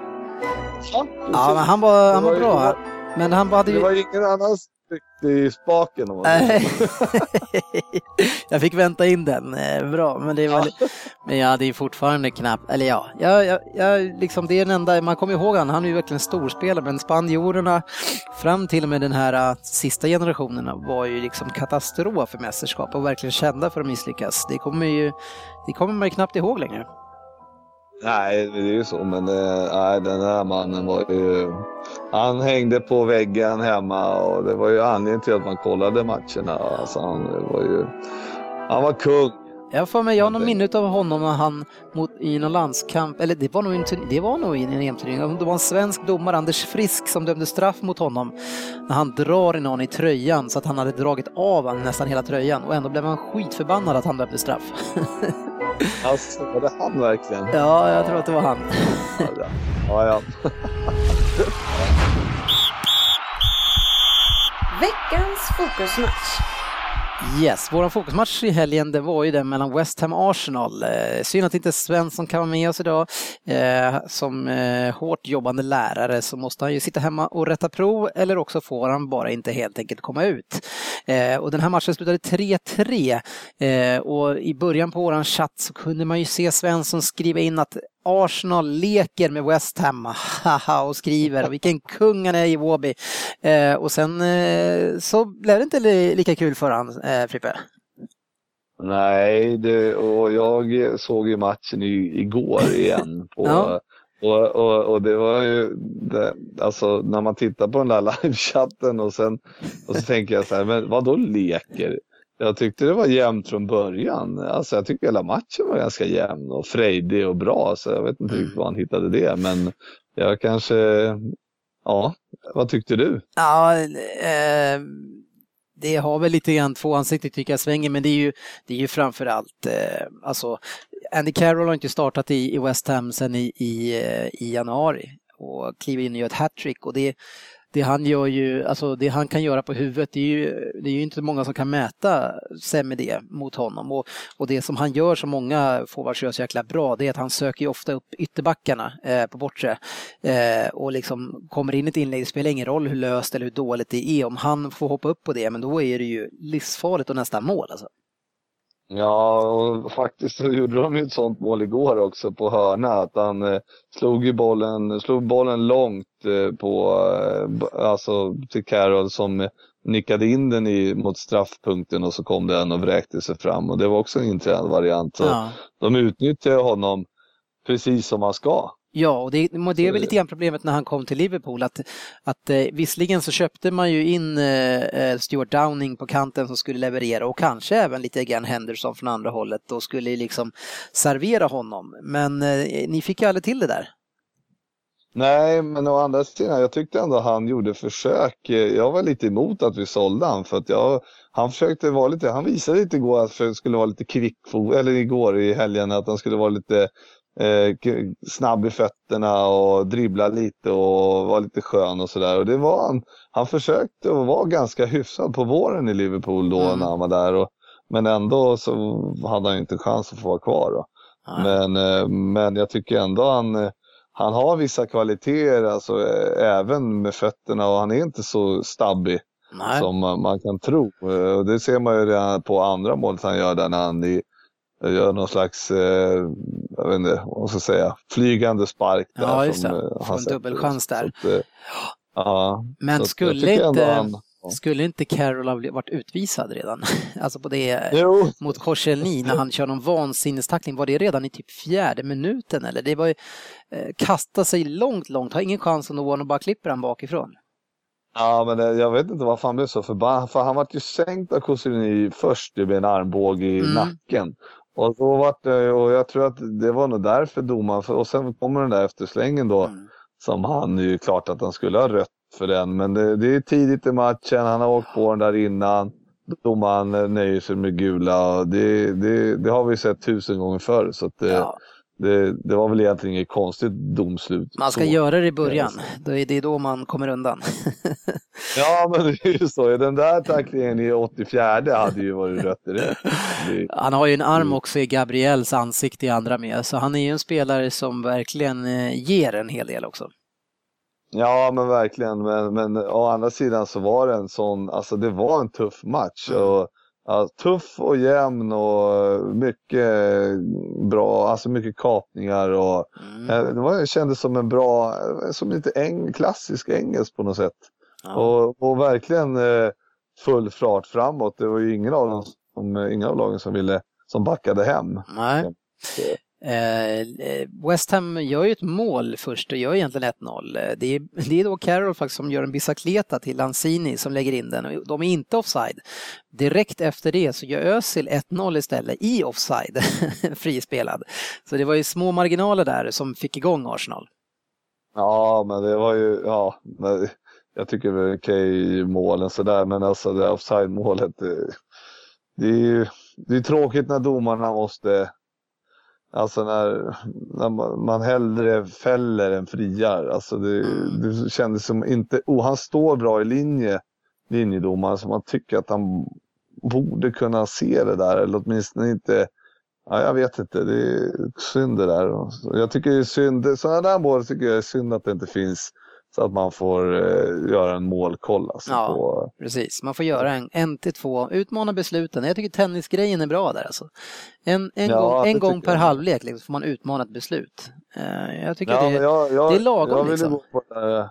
Ja, men han var, han Det var var ju- bra. Men han hade Det ju... var ingen annan som tryckte i spaken. om jag fick vänta in den. Eh, Bra, men det var... Men ja, det är fortfarande knappt... Eller ja, jag, jag, jag, liksom, det är den enda... Man kommer ihåg han, han är ju verkligen storspelare, men spanjorerna fram till och med den här uh, sista generationerna var ju liksom katastrof för mästerskap och verkligen kända för att misslyckas. Det kommer ju... Det kommer man ju knappt ihåg längre. Nej, det är ju så. Men eh, nej, den här mannen var ju... Han hängde på väggen hemma och det var ju anledningen till att man kollade matcherna. Alltså, han var ju... Han var kung. Jag för mig, jag har någon minne av honom när han mot, i någon landskamp, eller det var nog, en, det var nog i en EM-turnering, det var en svensk domare, Anders Frisk, som dömde straff mot honom när han drar i någon i tröjan så att han hade dragit av han nästan hela tröjan och ändå blev han skitförbannad att han dömde straff. Alltså, var det han verkligen? ja, jag tror att det var han. Ja, ja. Veckans fokusmatch. Yes, vår fokusmatch i helgen det var ju den mellan West Ham och Arsenal. Eh, synd att inte Svensson kan vara med oss idag. Eh, som eh, hårt jobbande lärare så måste han ju sitta hemma och rätta prov eller också får han bara inte helt enkelt komma ut. Eh, och den här matchen slutade 3-3 eh, och i början på våran chatt så kunde man ju se Svensson skriva in att Arsenal leker med West Ham, haha, och skriver vilken kung han är i Wåby. Eh, och sen eh, så blev det inte li- lika kul för han, eh, Frippe. Nej, det, och jag såg ju matchen i, igår igen. På, Ja. och, och, och det var ju, det, alltså när man tittar på den där livechatten och sen och så tänker jag så här, men vad då leker? Jag tyckte det var jämnt från början. Alltså jag tycker hela matchen var ganska jämn och frejdig och bra. Så jag vet inte riktigt var han hittade det. Men jag kanske, ja, vad tyckte du? Ja, eh, det har väl lite grann två ansikten tycker jag svänger, men det är ju, det är ju framförallt, eh, alltså Andy Carroll har inte startat i, i West Ham sedan i, i, eh, i januari och kliver in och gör ett hattrick och det, det han gör ju, alltså det han kan göra på huvudet, det är ju, det är ju inte många som kan mäta sig med det mot honom. Och, och det som han gör som många forwards gör så jäkla bra, det är att han söker ju ofta upp ytterbackarna eh, på bortre eh, och liksom kommer in i ett inlägg, det spelar ingen roll hur löst eller hur dåligt det är, om han får hoppa upp på det, men då är det ju livsfarligt och nästan mål alltså. Ja, och faktiskt så gjorde de ju ett sånt mål igår också på hörna. Att han eh, slog ju bollen, slog bollen långt eh, på, eh, alltså till Carroll som nickade in den i, mot straffpunkten och så kom den och vräkte sig fram. Och det var också en intressant variant. Så Ja. De utnyttjar honom precis som man ska. Ja, och det, det är väl lite grann problemet när han kom till Liverpool att, att eh, visserligen så köpte man ju in eh, eh, Stuart Downing på kanten som skulle leverera och kanske även lite grann Henderson från andra hållet och skulle liksom servera honom. Men eh, ni fick ju aldrig till det där. Nej, men å andra sidan, jag tyckte ändå han gjorde försök. Jag var lite emot att vi sålde han för att jag, han försökte vara lite, han visade lite igår att han skulle vara lite kvickfot, eller igår i helgen att han skulle vara lite eh, snabb i fötterna och dribbla lite och vara lite skön och sådär. Och det var han. Han försökte och var ganska hyfsad på våren i Liverpool då Mm. när han var där. Och, men ändå så hade han inte chans att få vara kvar. Då. Men, eh, men jag tycker ändå han, eh, han har vissa kvaliteter, alltså, eh, även med fötterna och han är inte så stabbig Nej. som man, man kan tro. Och det ser man ju redan på andra målet han gör där när han i, gör någon slags, eh, jag vet inte vad man ska säga, flygande spark. Där Ja, just det. som, eh, Får han en dubbelchans där. Att, eh, ja, Men jag skulle inte, han- skulle inte Carroll ha varit utvisad redan? Alltså på det Jo, mot Korselny när han kör någon vansinnestackling, var det redan i typ fjärde minuten eller? Det var ju eh, kasta sig långt, långt, har ingen chans att nå honom och bara klipper han bakifrån. Ja, men det, jag vet inte varför han blev så förbannad. För han vart ju sänkt av Koscielny först med en armbåge i Mm. nacken. Och, då vart det, och jag tror att det var nog därför domaren, och sen kommer den där efterslängen då, Mm. som han ju klart att han skulle ha rött för den. Men det, det är tidigt i matchen, han har åkt på den där innan. Domaren nöjer sig med gula det, det, det har vi sett tusen gånger förr. Så att Ja. Det, det var väl egentligen inget konstigt domslut. Man ska så. göra det i början, det är då man kommer undan. Ja, men det är ju så. Den där tacklingen i 84 hade ju varit rött direkt. Det... Han har ju en arm Mm. också i Gabriels ansikte i andra med, så han är ju en spelare som verkligen eh, ger en hel del också. Ja, men verkligen. Men, men å andra sidan så var det en sån, alltså det var en tuff match. Mm. Och, ja, tuff och jämn och mycket bra, alltså mycket kapningar och Mm. eh, det var, kändes som en bra, som lite eng, klassisk engelsk på något sätt. Ja. Och, och verkligen eh, full fart framåt. Det var ju ingen av dem ingen av lagen som ville, som backade hem. Nej. Eh, Eh, eh, West Ham gör ju ett mål först och gör egentligen 1-0. Eh, det är, det är då Carroll faktiskt som gör en bicicleta till Lanzini som lägger in den. Och De är inte offside. Direkt efter det så gör Özil 1-0 istället i offside, frispelad. Så det var ju små marginaler där som fick igång Arsenal. Ja, men det var ju, ja, men jag tycker det är okej målen sådär, men alltså det offside-målet, det, det är ju det är tråkigt när domarna måste, alltså när, när man, man hellre fäller än friar. Alltså det, det kändes som inte, oh, han står bra i linje, linjedomaren, så man tycker att han borde kunna se det där, eller åtminstone inte Ja, jag vet inte. Det är synd det där. Jag tycker det är synd. Sådana där mål tycker jag är synd att det inte finns. Så att man får eh, göra en målkoll. Alltså, Ja. på, Precis, man får göra en, en till två, utmana besluten. Jag tycker tennisgrejen är bra där alltså. En, en Ja, gång, en gång per jag. halvlek liksom, får man utmana ett beslut. Eh, Jag tycker ja, det, jag, jag, det är lagom, jag vill liksom. gå på eh,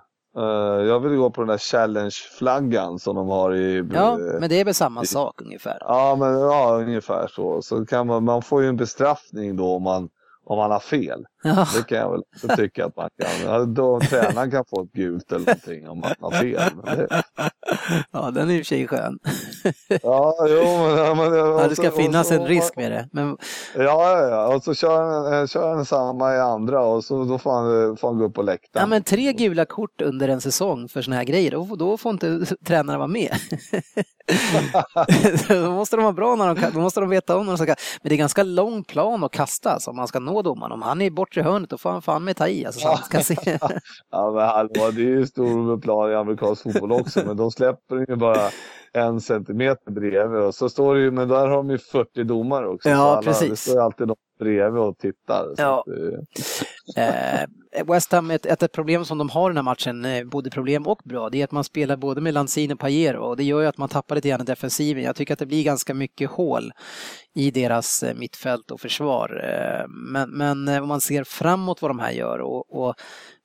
jag vill gå på den där challenge-flaggan som de har i... ja, men det är väl samma sak ungefär. Ja, men ja, ungefär så. Så kan man, man får ju en bestraffning då om man, om man har fel. Ja, Det kan jag väl tycka att man kan. Då tränaren kan få ett gult eller någonting om man har fel. Det, ja den är i och för sig skön. ja, jo, men... Men Ja, det ska och finnas och en risk med det. Men Ja, ja. Och så kör han, eh, kör han samma i andra och så då får han, får han gå upp på läktaren. Ja, men tre gula kort under en säsong för såna här grejer, då, då får inte tränarna vara med. då måste de vara bra när de då måste de veta om när de ska Men det är ganska lång plan att kasta alltså, om man ska nå domaren. Om han är i bortre hörnet då får han fan med ta i. Alltså, så han ska se. Ja, men hallå, det är ju stor plan i amerikansk fotboll också, men de släpper ju bara en centimeter bredvid och så står det ju, men där har de ju 40 domare också. Ja, alla, precis. Det står ju alltid någon bredvid och tittar. Ja. att, eh, Eh, West Ham, ett, ett, ett problem som de har i den här matchen, eh, både problem och bra, det är att man spelar både med Lanzini och Pajero och det gör ju att man tappar lite grann i defensiven. Jag tycker att det blir ganska mycket hål i deras eh, mittfält och försvar. Men, men om man ser framåt vad de här gör och, och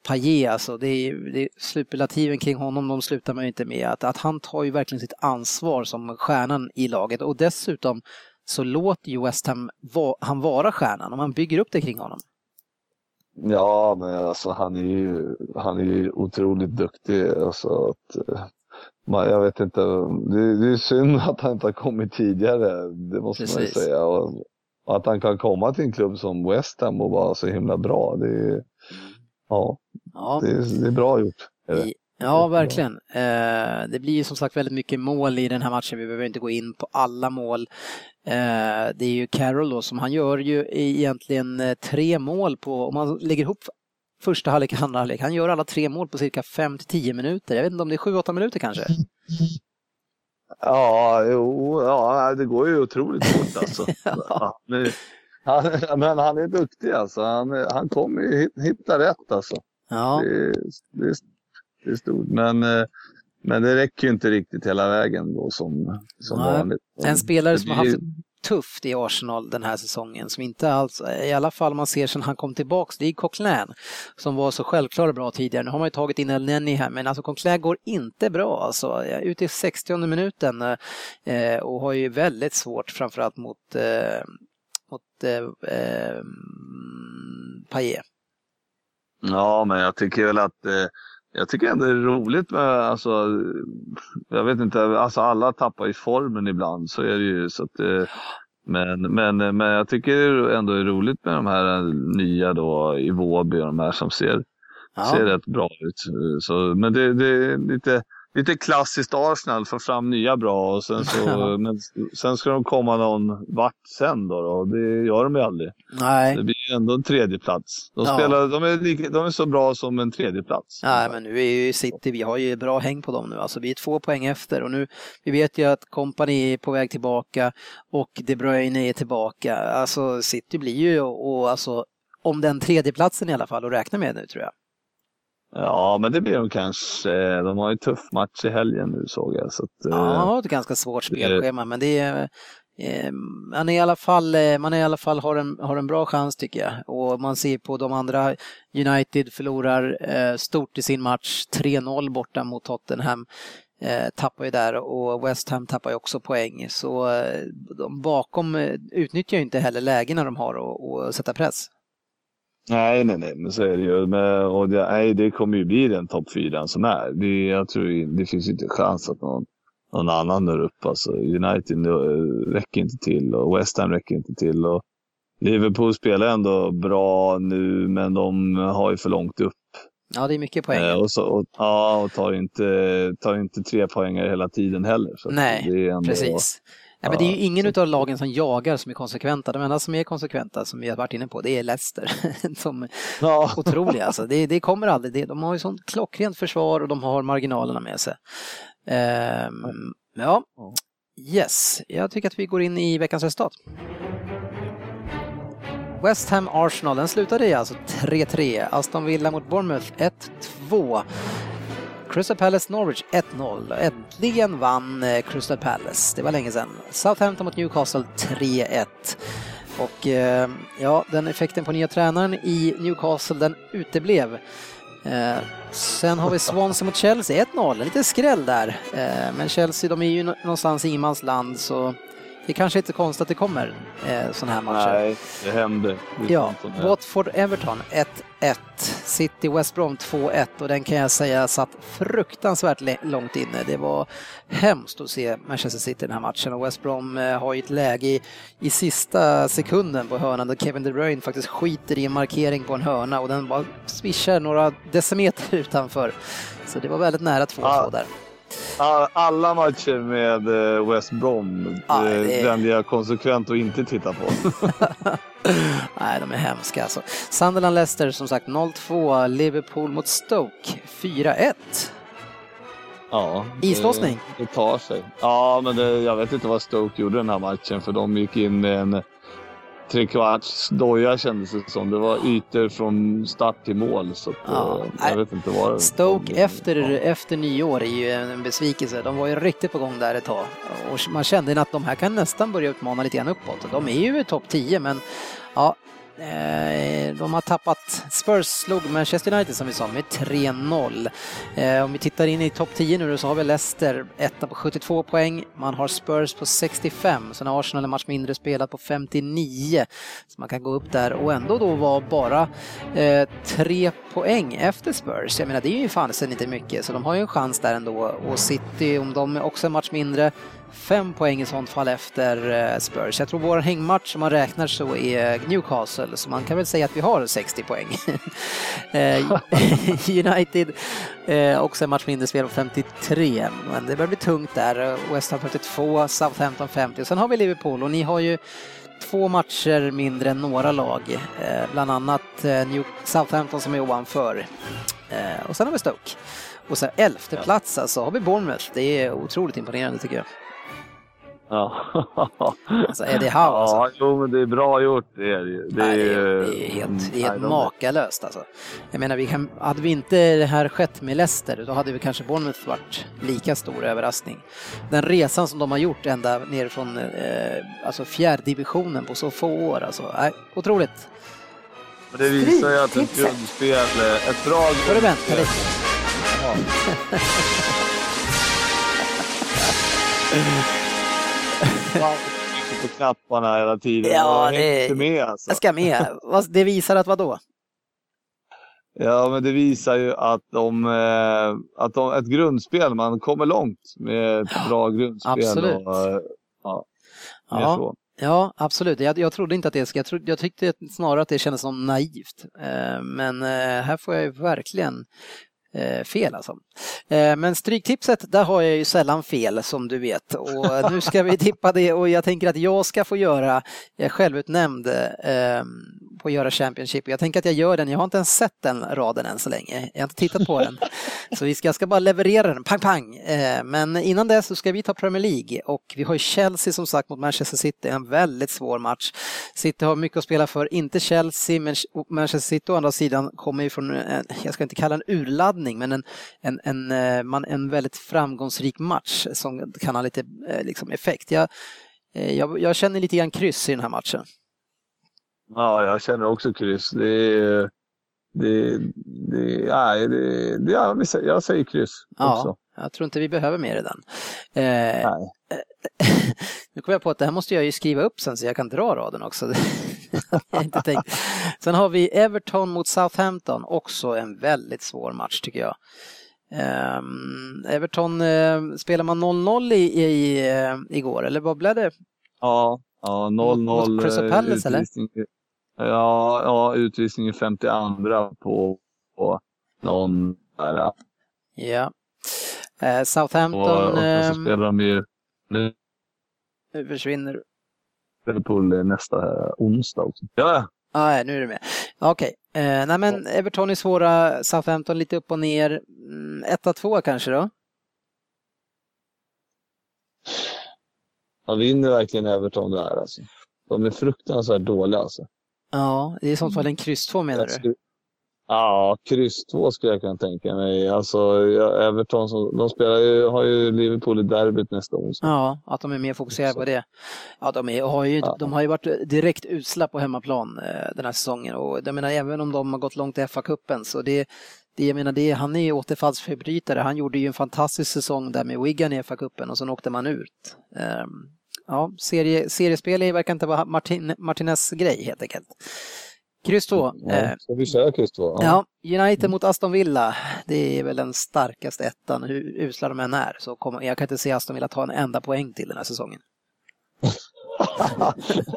Payet, alltså, det är, det är superlativen kring honom, de slutar man ju inte med. Att, att han tar ju verkligen sitt ansvar som stjärnan i laget och dessutom så låter ju West Ham va, han vara stjärnan och man bygger upp det kring honom. Ja, men alltså han är ju, han är ju otroligt duktig. Alltså, att, eh, man, jag vet inte, det, det är synd att han inte har kommit tidigare, det måste man Precis. ju säga. Och, och att han kan komma till en klubb som West Ham och vara så himla bra, det är, ja, Ja. det är, det är bra gjort. I- Ja, verkligen. Eh, det blir ju som sagt väldigt mycket mål i den här matchen. Vi behöver inte gå in på alla mål. Eh, det är ju Carroll då som han gör ju egentligen eh, tre mål på, om man lägger ihop första halvlek och andra halvlek, han gör alla tre mål på cirka 5 till 10 minuter. Jag vet inte om det är 7-8 minuter kanske. Ja, jo, ja, det går ju otroligt fort alltså. ja. men, han, men han är duktig alltså. Han, han kommer ju hit- hitta rätt alltså. Ja, Det, det, det stort. Men, eh, men det räcker ju inte riktigt hela vägen då som, som Nej. vanligt. en spelare som har haft tufft i Arsenal den här säsongen, som inte alls, i alla fall man ser sen han kom tillbaks, det är Coquelin som var så självklar och bra tidigare. Nu har man ju tagit in El Neni här, men alltså Coquelin går inte bra alltså. Ute i 60 minuten eh, och har ju väldigt svårt framförallt mot, eh, mot eh, eh, Payet. Ja, men jag tycker väl att eh, jag tycker ändå det är roligt med, alltså, jag vet inte, alltså alla tappar ju formen ibland, så är det ju. Så att, eh, men, men, men jag tycker ändå det är roligt med de här nya då, i Vårby och de här som ser, Ja. ser rätt bra ut. Så, men det, det är lite, lite klassiskt Arsenal, få fram nya bra och sen så, men, sen ska de komma någon vart sen då, då. Det gör de ju aldrig. Nej. Det blir ju ändå en tredje plats. De, Ja. spelar, de, är lika, de är så bra som en tredje plats. Nej, men nu är ju City, vi har ju bra häng på dem nu. Alltså vi är två poäng efter och nu, vi vet ju att Company är på väg tillbaka och De Bruyne är tillbaka. Alltså City blir ju, och alltså om den tredje platsen i alla fall att räkna med nu tror jag. Ja, men det blir de kanske. De har ju tuff match i helgen nu såg jag. Så att, Ja, man eh, har ett ganska svårt spelschema men det är eh, man är i alla fall, eh, man är i alla fall har en, har en bra chans tycker jag. Och man ser på de andra, United förlorar stort i sin match, 3-0 borta mot Tottenham. Tappar ju där och West Ham tappar ju också poäng. Så de bakom utnyttjar ju inte heller lägena de har att sätta press. Nej, nej, nej, men så är det ju. Men, och det, nej, det kommer ju bli den topp fyran som är. Det, jag tror det finns inte chans att någon, någon annan når upp. Alltså, United eh, räcker inte till och West Ham räcker inte till. Och Liverpool spelar ändå bra nu, men de har ju för långt upp. Ja, det är mycket poäng. Eh, och, så, och, ja, och tar inte, tar inte tre poänger hela tiden heller. Så Nej, det är ändå, Precis. Ja, men det är ju ingen av lagen som jagar som är konsekventa. De enda som är konsekventa, som vi har varit inne på, det är Leicester. De är Ja. otroliga alltså. Det, det kommer aldrig. Det, de har ju sånt klockrent försvar och de har marginalerna med sig. Ehm, ja, yes. Jag tycker att vi går in i veckans resultat. West Ham Arsenal, den slutade i alltså 3-3. Aston Villa mot Bournemouth 1-2. Crystal Palace Norwich 1-0. Äntligen vann eh, Crystal Palace. Det var länge sedan. Southampton mot Newcastle 3-1. Och eh, ja, den effekten på nya tränaren i Newcastle, den uteblev. Eh, sen har vi Swansea mot Chelsea, 1-0, en liten skräll där. Eh, men Chelsea, de är ju någonstans i ingenmansland så det är kanske inte konstigt att det kommer eh, sådana här matcher. Nej, det händer. Det är Ja, sånt som händer. Watford Everton 1-1. City West Brom 2-1 och den kan jag säga satt fruktansvärt långt inne. Det var hemskt att se Manchester City i den här matchen och West Brom eh, har ju ett läge i, i sista sekunden på hörnan där Kevin De Bruyne faktiskt skiter i en markering på en hörna och den bara swishar några decimeter utanför. Så det var väldigt nära 2-2 Ja. där. Alla matcher med eh, West Brom Ja, eh, det- väljer jag konsekvent att inte titta på. Nej, de är hemska alltså. Sunderland-Leicester som sagt 0-2, Liverpool mot Stoke 4-1. Ja, det- Islossning. Det tar sig. Ja, men det, jag vet inte vad Stoke gjorde den här matchen för de gick in med en trekvarts doja kändes det som. Det var ytor från start till mål. Så Ja, eh, jag vet inte vad Stoke de- efter, efter nyår är ju en besvikelse. De var ju riktigt på gång där ett tag. Och man kände att de här kan nästan börja utmana lite grann uppåt. De är ju i topp 10 men ja, Eh, de har tappat. Spurs slog Manchester United som vi sa med 3-0. Eh, om vi tittar in i topp 10 nu så har vi Leicester etta på 72 poäng. Man har Spurs på 65. Sen har Arsenal en match mindre spelat på 59. Så man kan gå upp där och ändå då vara bara eh, tre poäng efter Spurs. Jag menar det är ju fan sen inte mycket så de har ju en chans där ändå. Och City, om de är också en match mindre, fem poäng i sånt fall efter eh, Spurs. Jag tror vår hängmatch om man räknar så är Newcastle så man kan väl säga att vi har 60 poäng. Eh, United eh, också en match mindre spel på 53 men det börjar bli tungt där. West Ham 42, Southampton 50 och sen har vi Liverpool och ni har ju två matcher mindre än några lag. Bland annat New Southampton som är ovanför. Och sen har vi Stoke. Och sen elfte plats alltså har vi Bournemouth. Det är otroligt imponerande tycker jag. Ja. Alltså Eddie Howe alltså. Ja, jo, men det är bra gjort. Det är det. Det Nej, det, är, är, det är helt, det är helt de- makalöst alltså. Jag menar, vi kan, hade vi inte det här skett med Leicester, då hade vi kanske Bournemouth varit lika stor överraskning. Den resan som de har gjort ända ner från eh, alltså fjärrdivisionen på så få år, alltså. Nej, otroligt. Men det visar ju att ett grundspel, eh, ett bra Får du vänta grundspel... lite? Ja, på knapparna hela tiden. Ja, det- med alltså. Jag ska med. Det visar att vad då? Ja, men det visar ju att, de, eh, att de, ett grundspel, man kommer långt med ett bra grundspel. Absolut. Och, ja, Ja. Ja, absolut. Jag, jag trodde inte att det skulle... Jag, trodde, jag tyckte snarare att det kändes som naivt. Eh, Men eh, här får jag ju verkligen Eh, fel alltså. Eh, men stryktipset, där har jag ju sällan fel som du vet. Och eh, nu ska vi tippa det och jag tänker att jag ska få göra, jag är självutnämnd eh, på att göra Championship. Jag tänker att jag gör den, jag har inte ens sett den raden än så länge. Jag har inte tittat på den. Så vi ska, jag ska bara leverera den, pang pang. Eh, men innan det så ska vi ta Premier League och vi har ju Chelsea som sagt mot Manchester City, en väldigt svår match. City har mycket att spela för, inte Chelsea, men Manchester City å andra sidan kommer ju från, jag ska inte kalla en urladdning, men en, en, en, eh, man, en väldigt framgångsrik match som kan ha lite eh, liksom, effekt. Jag, jag, jag känner lite grann kryss i den här matchen. Ja, jag känner också kryss. Det är, det, det, nej, det, det, ja, jag säger kryss ja, också. Jag tror inte vi behöver mer i den. Eh, nu kom jag på att det här måste jag ju skriva upp sen så jag kan dra raden också. jag inte tänkt. Sen har vi Everton mot Southampton, också en väldigt svår match tycker jag. Um, Everton, uh, spelar man 0-0 i, i, uh, igår eller vad blev det? Ja, ja 0-0. Mot Crystal Palace eller? Ja, ja, utvisning i 52 på, på någon där. Ja. Eh, Southampton... Och, och så ehm, spelar de ju nu. Nu försvinner Liverpool nästa onsdag också. Ja, Ah, ja, nu är du med. Okej, okay. eh, nej men Everton är svåra, Southampton lite upp och ner. 1-2 mm, kanske då? Man vinner verkligen Everton där alltså. De är fruktansvärt dåliga alltså. Ja, det är i sånt fall en kryss 2 menar du? Ja, kryss 2 skulle jag kunna tänka mig. Alltså, Everton som, de spelar ju, har ju Liverpool i derbyt nästa onsdag. Ja, att de är mer fokuserade på det. Ja, de, är, har ju, ja. de har ju varit direkt usla på hemmaplan eh, den här säsongen och jag menar även om de har gått långt i FA-cupen så det, det, jag menar, det, han är ju återfallsförbrytare. Han gjorde ju en fantastisk säsong där med Wigan i FA-cupen och sen åkte man ut. Um, ja, serie, seriespel verkar inte vara Martin, Martinez grej helt enkelt. Kryss 2. Ja, ska vi köra kryss 2? Ja. ja, United mot Aston Villa. Det är väl den starkaste ettan, hur usla de än är. Så kommer, jag kan inte se Aston Villa ta en enda poäng till den här säsongen.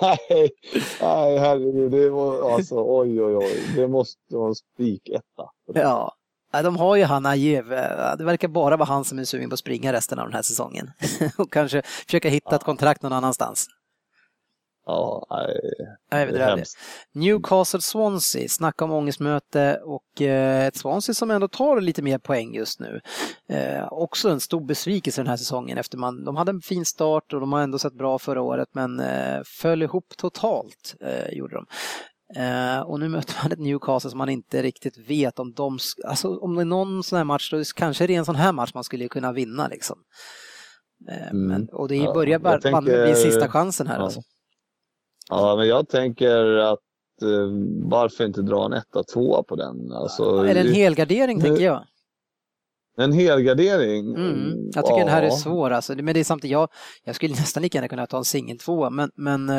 nej, nej, herregud. Det var, alltså, oj, oj, oj. Det måste vara en spiketta. Ja, de har ju han Ajev. Det verkar bara vara han som är sugen på att springa resten av den här säsongen. Och kanske försöka hitta ett kontrakt någon annanstans. Ja, nej, det är Newcastle-Swansea, snacka om ångestmöte och eh, ett Swansea som ändå tar lite mer poäng just nu. Eh, också en stor besvikelse den här säsongen efter man, de hade en fin start och de har ändå sett bra förra året men eh, föll ihop totalt, gjorde de. Uh, och nu möter man ett Newcastle som man inte riktigt vet om de, alltså om det är någon sån här match, då kanske det är en sån här match man skulle kunna vinna liksom. Uh, mm. men, och det ja, börjar bara tänker... bli sista chansen här ja. alltså. Ja, men jag tänker att uh, varför inte dra en etta, tvåa på den? Alltså, Eller en helgardering nu... tänker jag. En helgardering? Mm, jag tycker ja. den här är svår alltså. Men det är samtidigt, jag, jag skulle nästan lika gärna kunna ta en singel tvåa men, men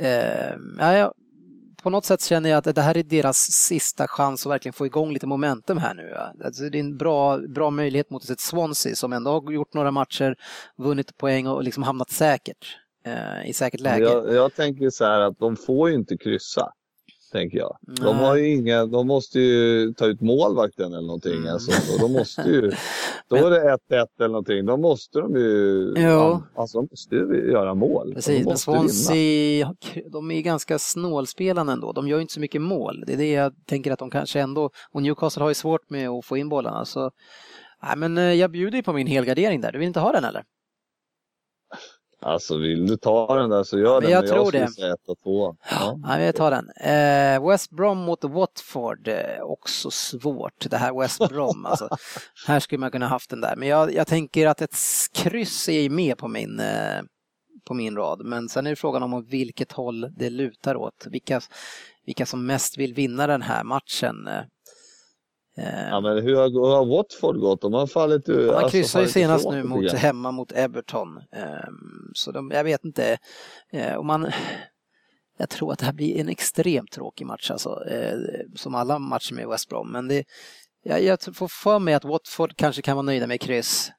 eh, ja, på något sätt känner jag att det här är deras sista chans att verkligen få igång lite momentum här nu. Alltså det är en bra, bra möjlighet mot ett Swansea som ändå har gjort några matcher, vunnit poäng och liksom hamnat säkert eh, i säkert läge. Jag, jag tänker så här att de får ju inte kryssa tänker jag. De har ju inga, de måste ju ta ut målvakten eller någonting. Mm. Alltså, de måste ju, då är det 1-1 eller någonting. Då måste de ju, jo. alltså, de måste ju göra mål. Precis, men Swansea, de är ganska snålspelande ändå. De gör ju inte så mycket mål. Det är det jag tänker att de kanske ändå, och Newcastle har ju svårt med att få in bollarna. Så, nej, men eh, jag bjuder ju på min helgardering där. Du vill inte ha den eller? Alltså vill du ta den där så gör men jag den. Jag tror det. Säga ett och två. Ja. ja, jag tar den. Eh, West Brom mot Watford, eh, också svårt det här West Brom. alltså, här skulle man kunna haft den där. Men jag, jag tänker att ett kryss är med på min, eh, på min rad. Men sen är det frågan om vilket håll det lutar åt. Vilka, vilka som mest vill vinna den här matchen. Eh, Ja, men hur har, hur har Watford gått? De har fallit ur. De alltså, kryssade ju senast nu mot, hemma mot Everton. Um, så de, jag vet inte. Uh, om man, jag tror att det här blir en extremt tråkig match, alltså, uh, som alla matcher med West Brom. Men det, jag, jag får för mig att Watford kanske kan vara nöjda med kryss.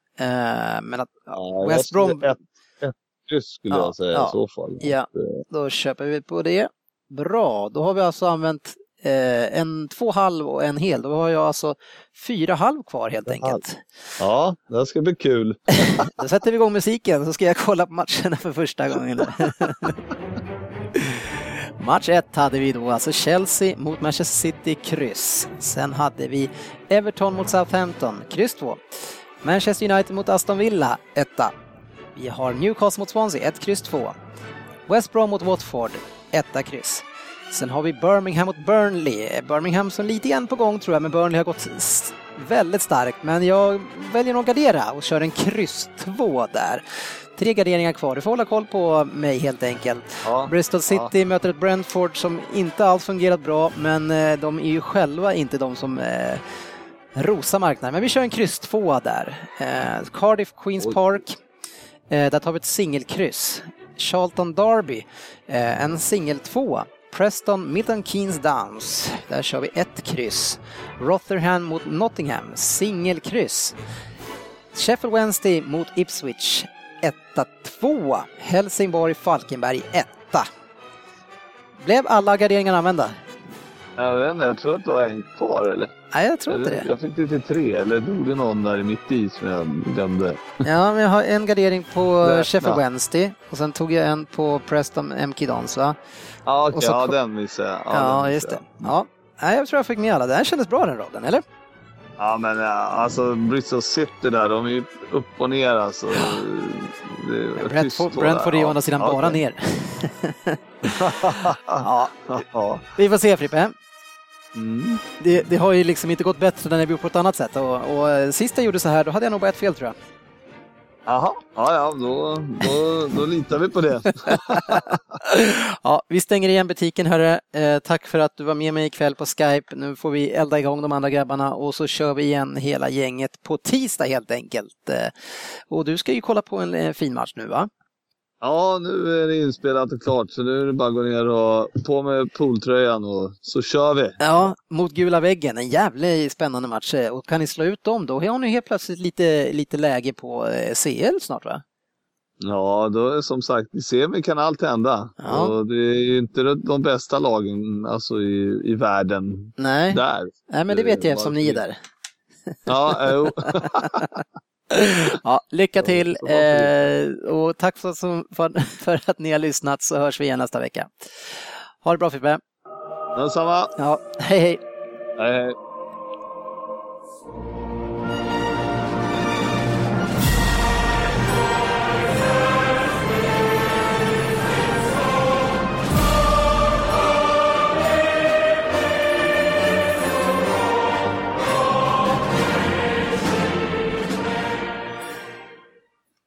Men att ja, West Brom... Ett, ett kryss skulle ja, jag säga ja, i så fall. Ja, då köper vi på det. Bra, då har vi alltså använt eh, en två halv och en hel. Då har jag alltså fyra halv kvar helt enkelt. Ja, det ska bli kul. Då sätter vi igång musiken så ska jag kolla på matcherna för första gången. Match 1 hade vi då alltså Chelsea mot Manchester City, kryss. Sen hade vi Everton mot Southampton, kryss 2. Manchester United mot Aston Villa, 1. Vi har Newcastle mot Swansea, 1, kryss 2. West Brom mot Watford, 1, kryss. Sen har vi Birmingham mot Burnley. Birmingham som lite grann på gång tror jag, men Burnley har gått väldigt starkt. Men jag väljer nog att gardera och kör en kryss 2 där. Tre garderingar kvar. Du får hålla koll på mig helt enkelt. Ja. Bristol City Ja. möter ett Brentford som inte alls fungerat bra, men eh, de är ju själva inte de som eh, rosar marknaden. Men vi kör en kryss 2 där. Eh, Cardiff Queens Oj. Park. Där tar vi ett singelkryss. Charlton Derby, en singel 2. Preston Milton Keynes Downs. Där kör vi ett kryss. Rotherham mot Nottingham, singelkryss. Sheffield Wednesday mot Ipswich, 1-2. Helsingborg Falkenberg, etta. Blev alla garderingar använda? Jag vet inte, jag tror att det var en kvar eller? Nej, jag tror inte det. jag fick det till tre, eller dog det någon där mitt i som jag glömde? Ja, men jag har en gardering på. Sheffield Wednesday och sen tog jag en på Preston MK Dons, va? Ja, Och så ja den missade jag. Ja, den just det. missade. Ja. Nej, jag tror jag fick med alla. Det här kändes bra den raden, eller? Ja, men ja, alltså Bristol City där, de är ju upp och ner alltså. Det Brentford, är ju å andra sidan Ja, bara okej. ner. ja, ja. vi får se Frippe. Mm. Det, det har ju liksom inte gått bättre när vi gjort på ett annat sätt och, och eh, sist jag gjorde så här då hade jag nog bara ett fel tror jag. Jaha, ja, ja, då, då, då litar vi på det. Ja, vi stänger igen butiken hörru. Eh, tack för att du var med mig ikväll på Skype. Nu får vi elda igång de andra grabbarna och så kör vi igen hela gänget på tisdag helt enkelt. Eh, och du ska ju kolla på en eh, fin match nu va? Ja, nu är det inspelat och klart så nu är det bara att gå ner och på med pooltröjan och så kör vi. Ja, mot gula väggen. En jävligt spännande match. Eh, Och kan ni slå ut dem då har ni helt plötsligt lite, lite läge på eh, CL snart va? Ja, då är som sagt, i semi kan allt hända. Ja. Och det är ju inte de- bästa lagen alltså i, i världen Nej, där. Nej men det vet jag eftersom ni är där. Ja, jo. Ja, lycka till eh, och tack för, för, för att ni har lyssnat så hörs vi igen nästa vecka. Ha det bra Fippe. Detsamma. Ja, hej hej. Hej, hej.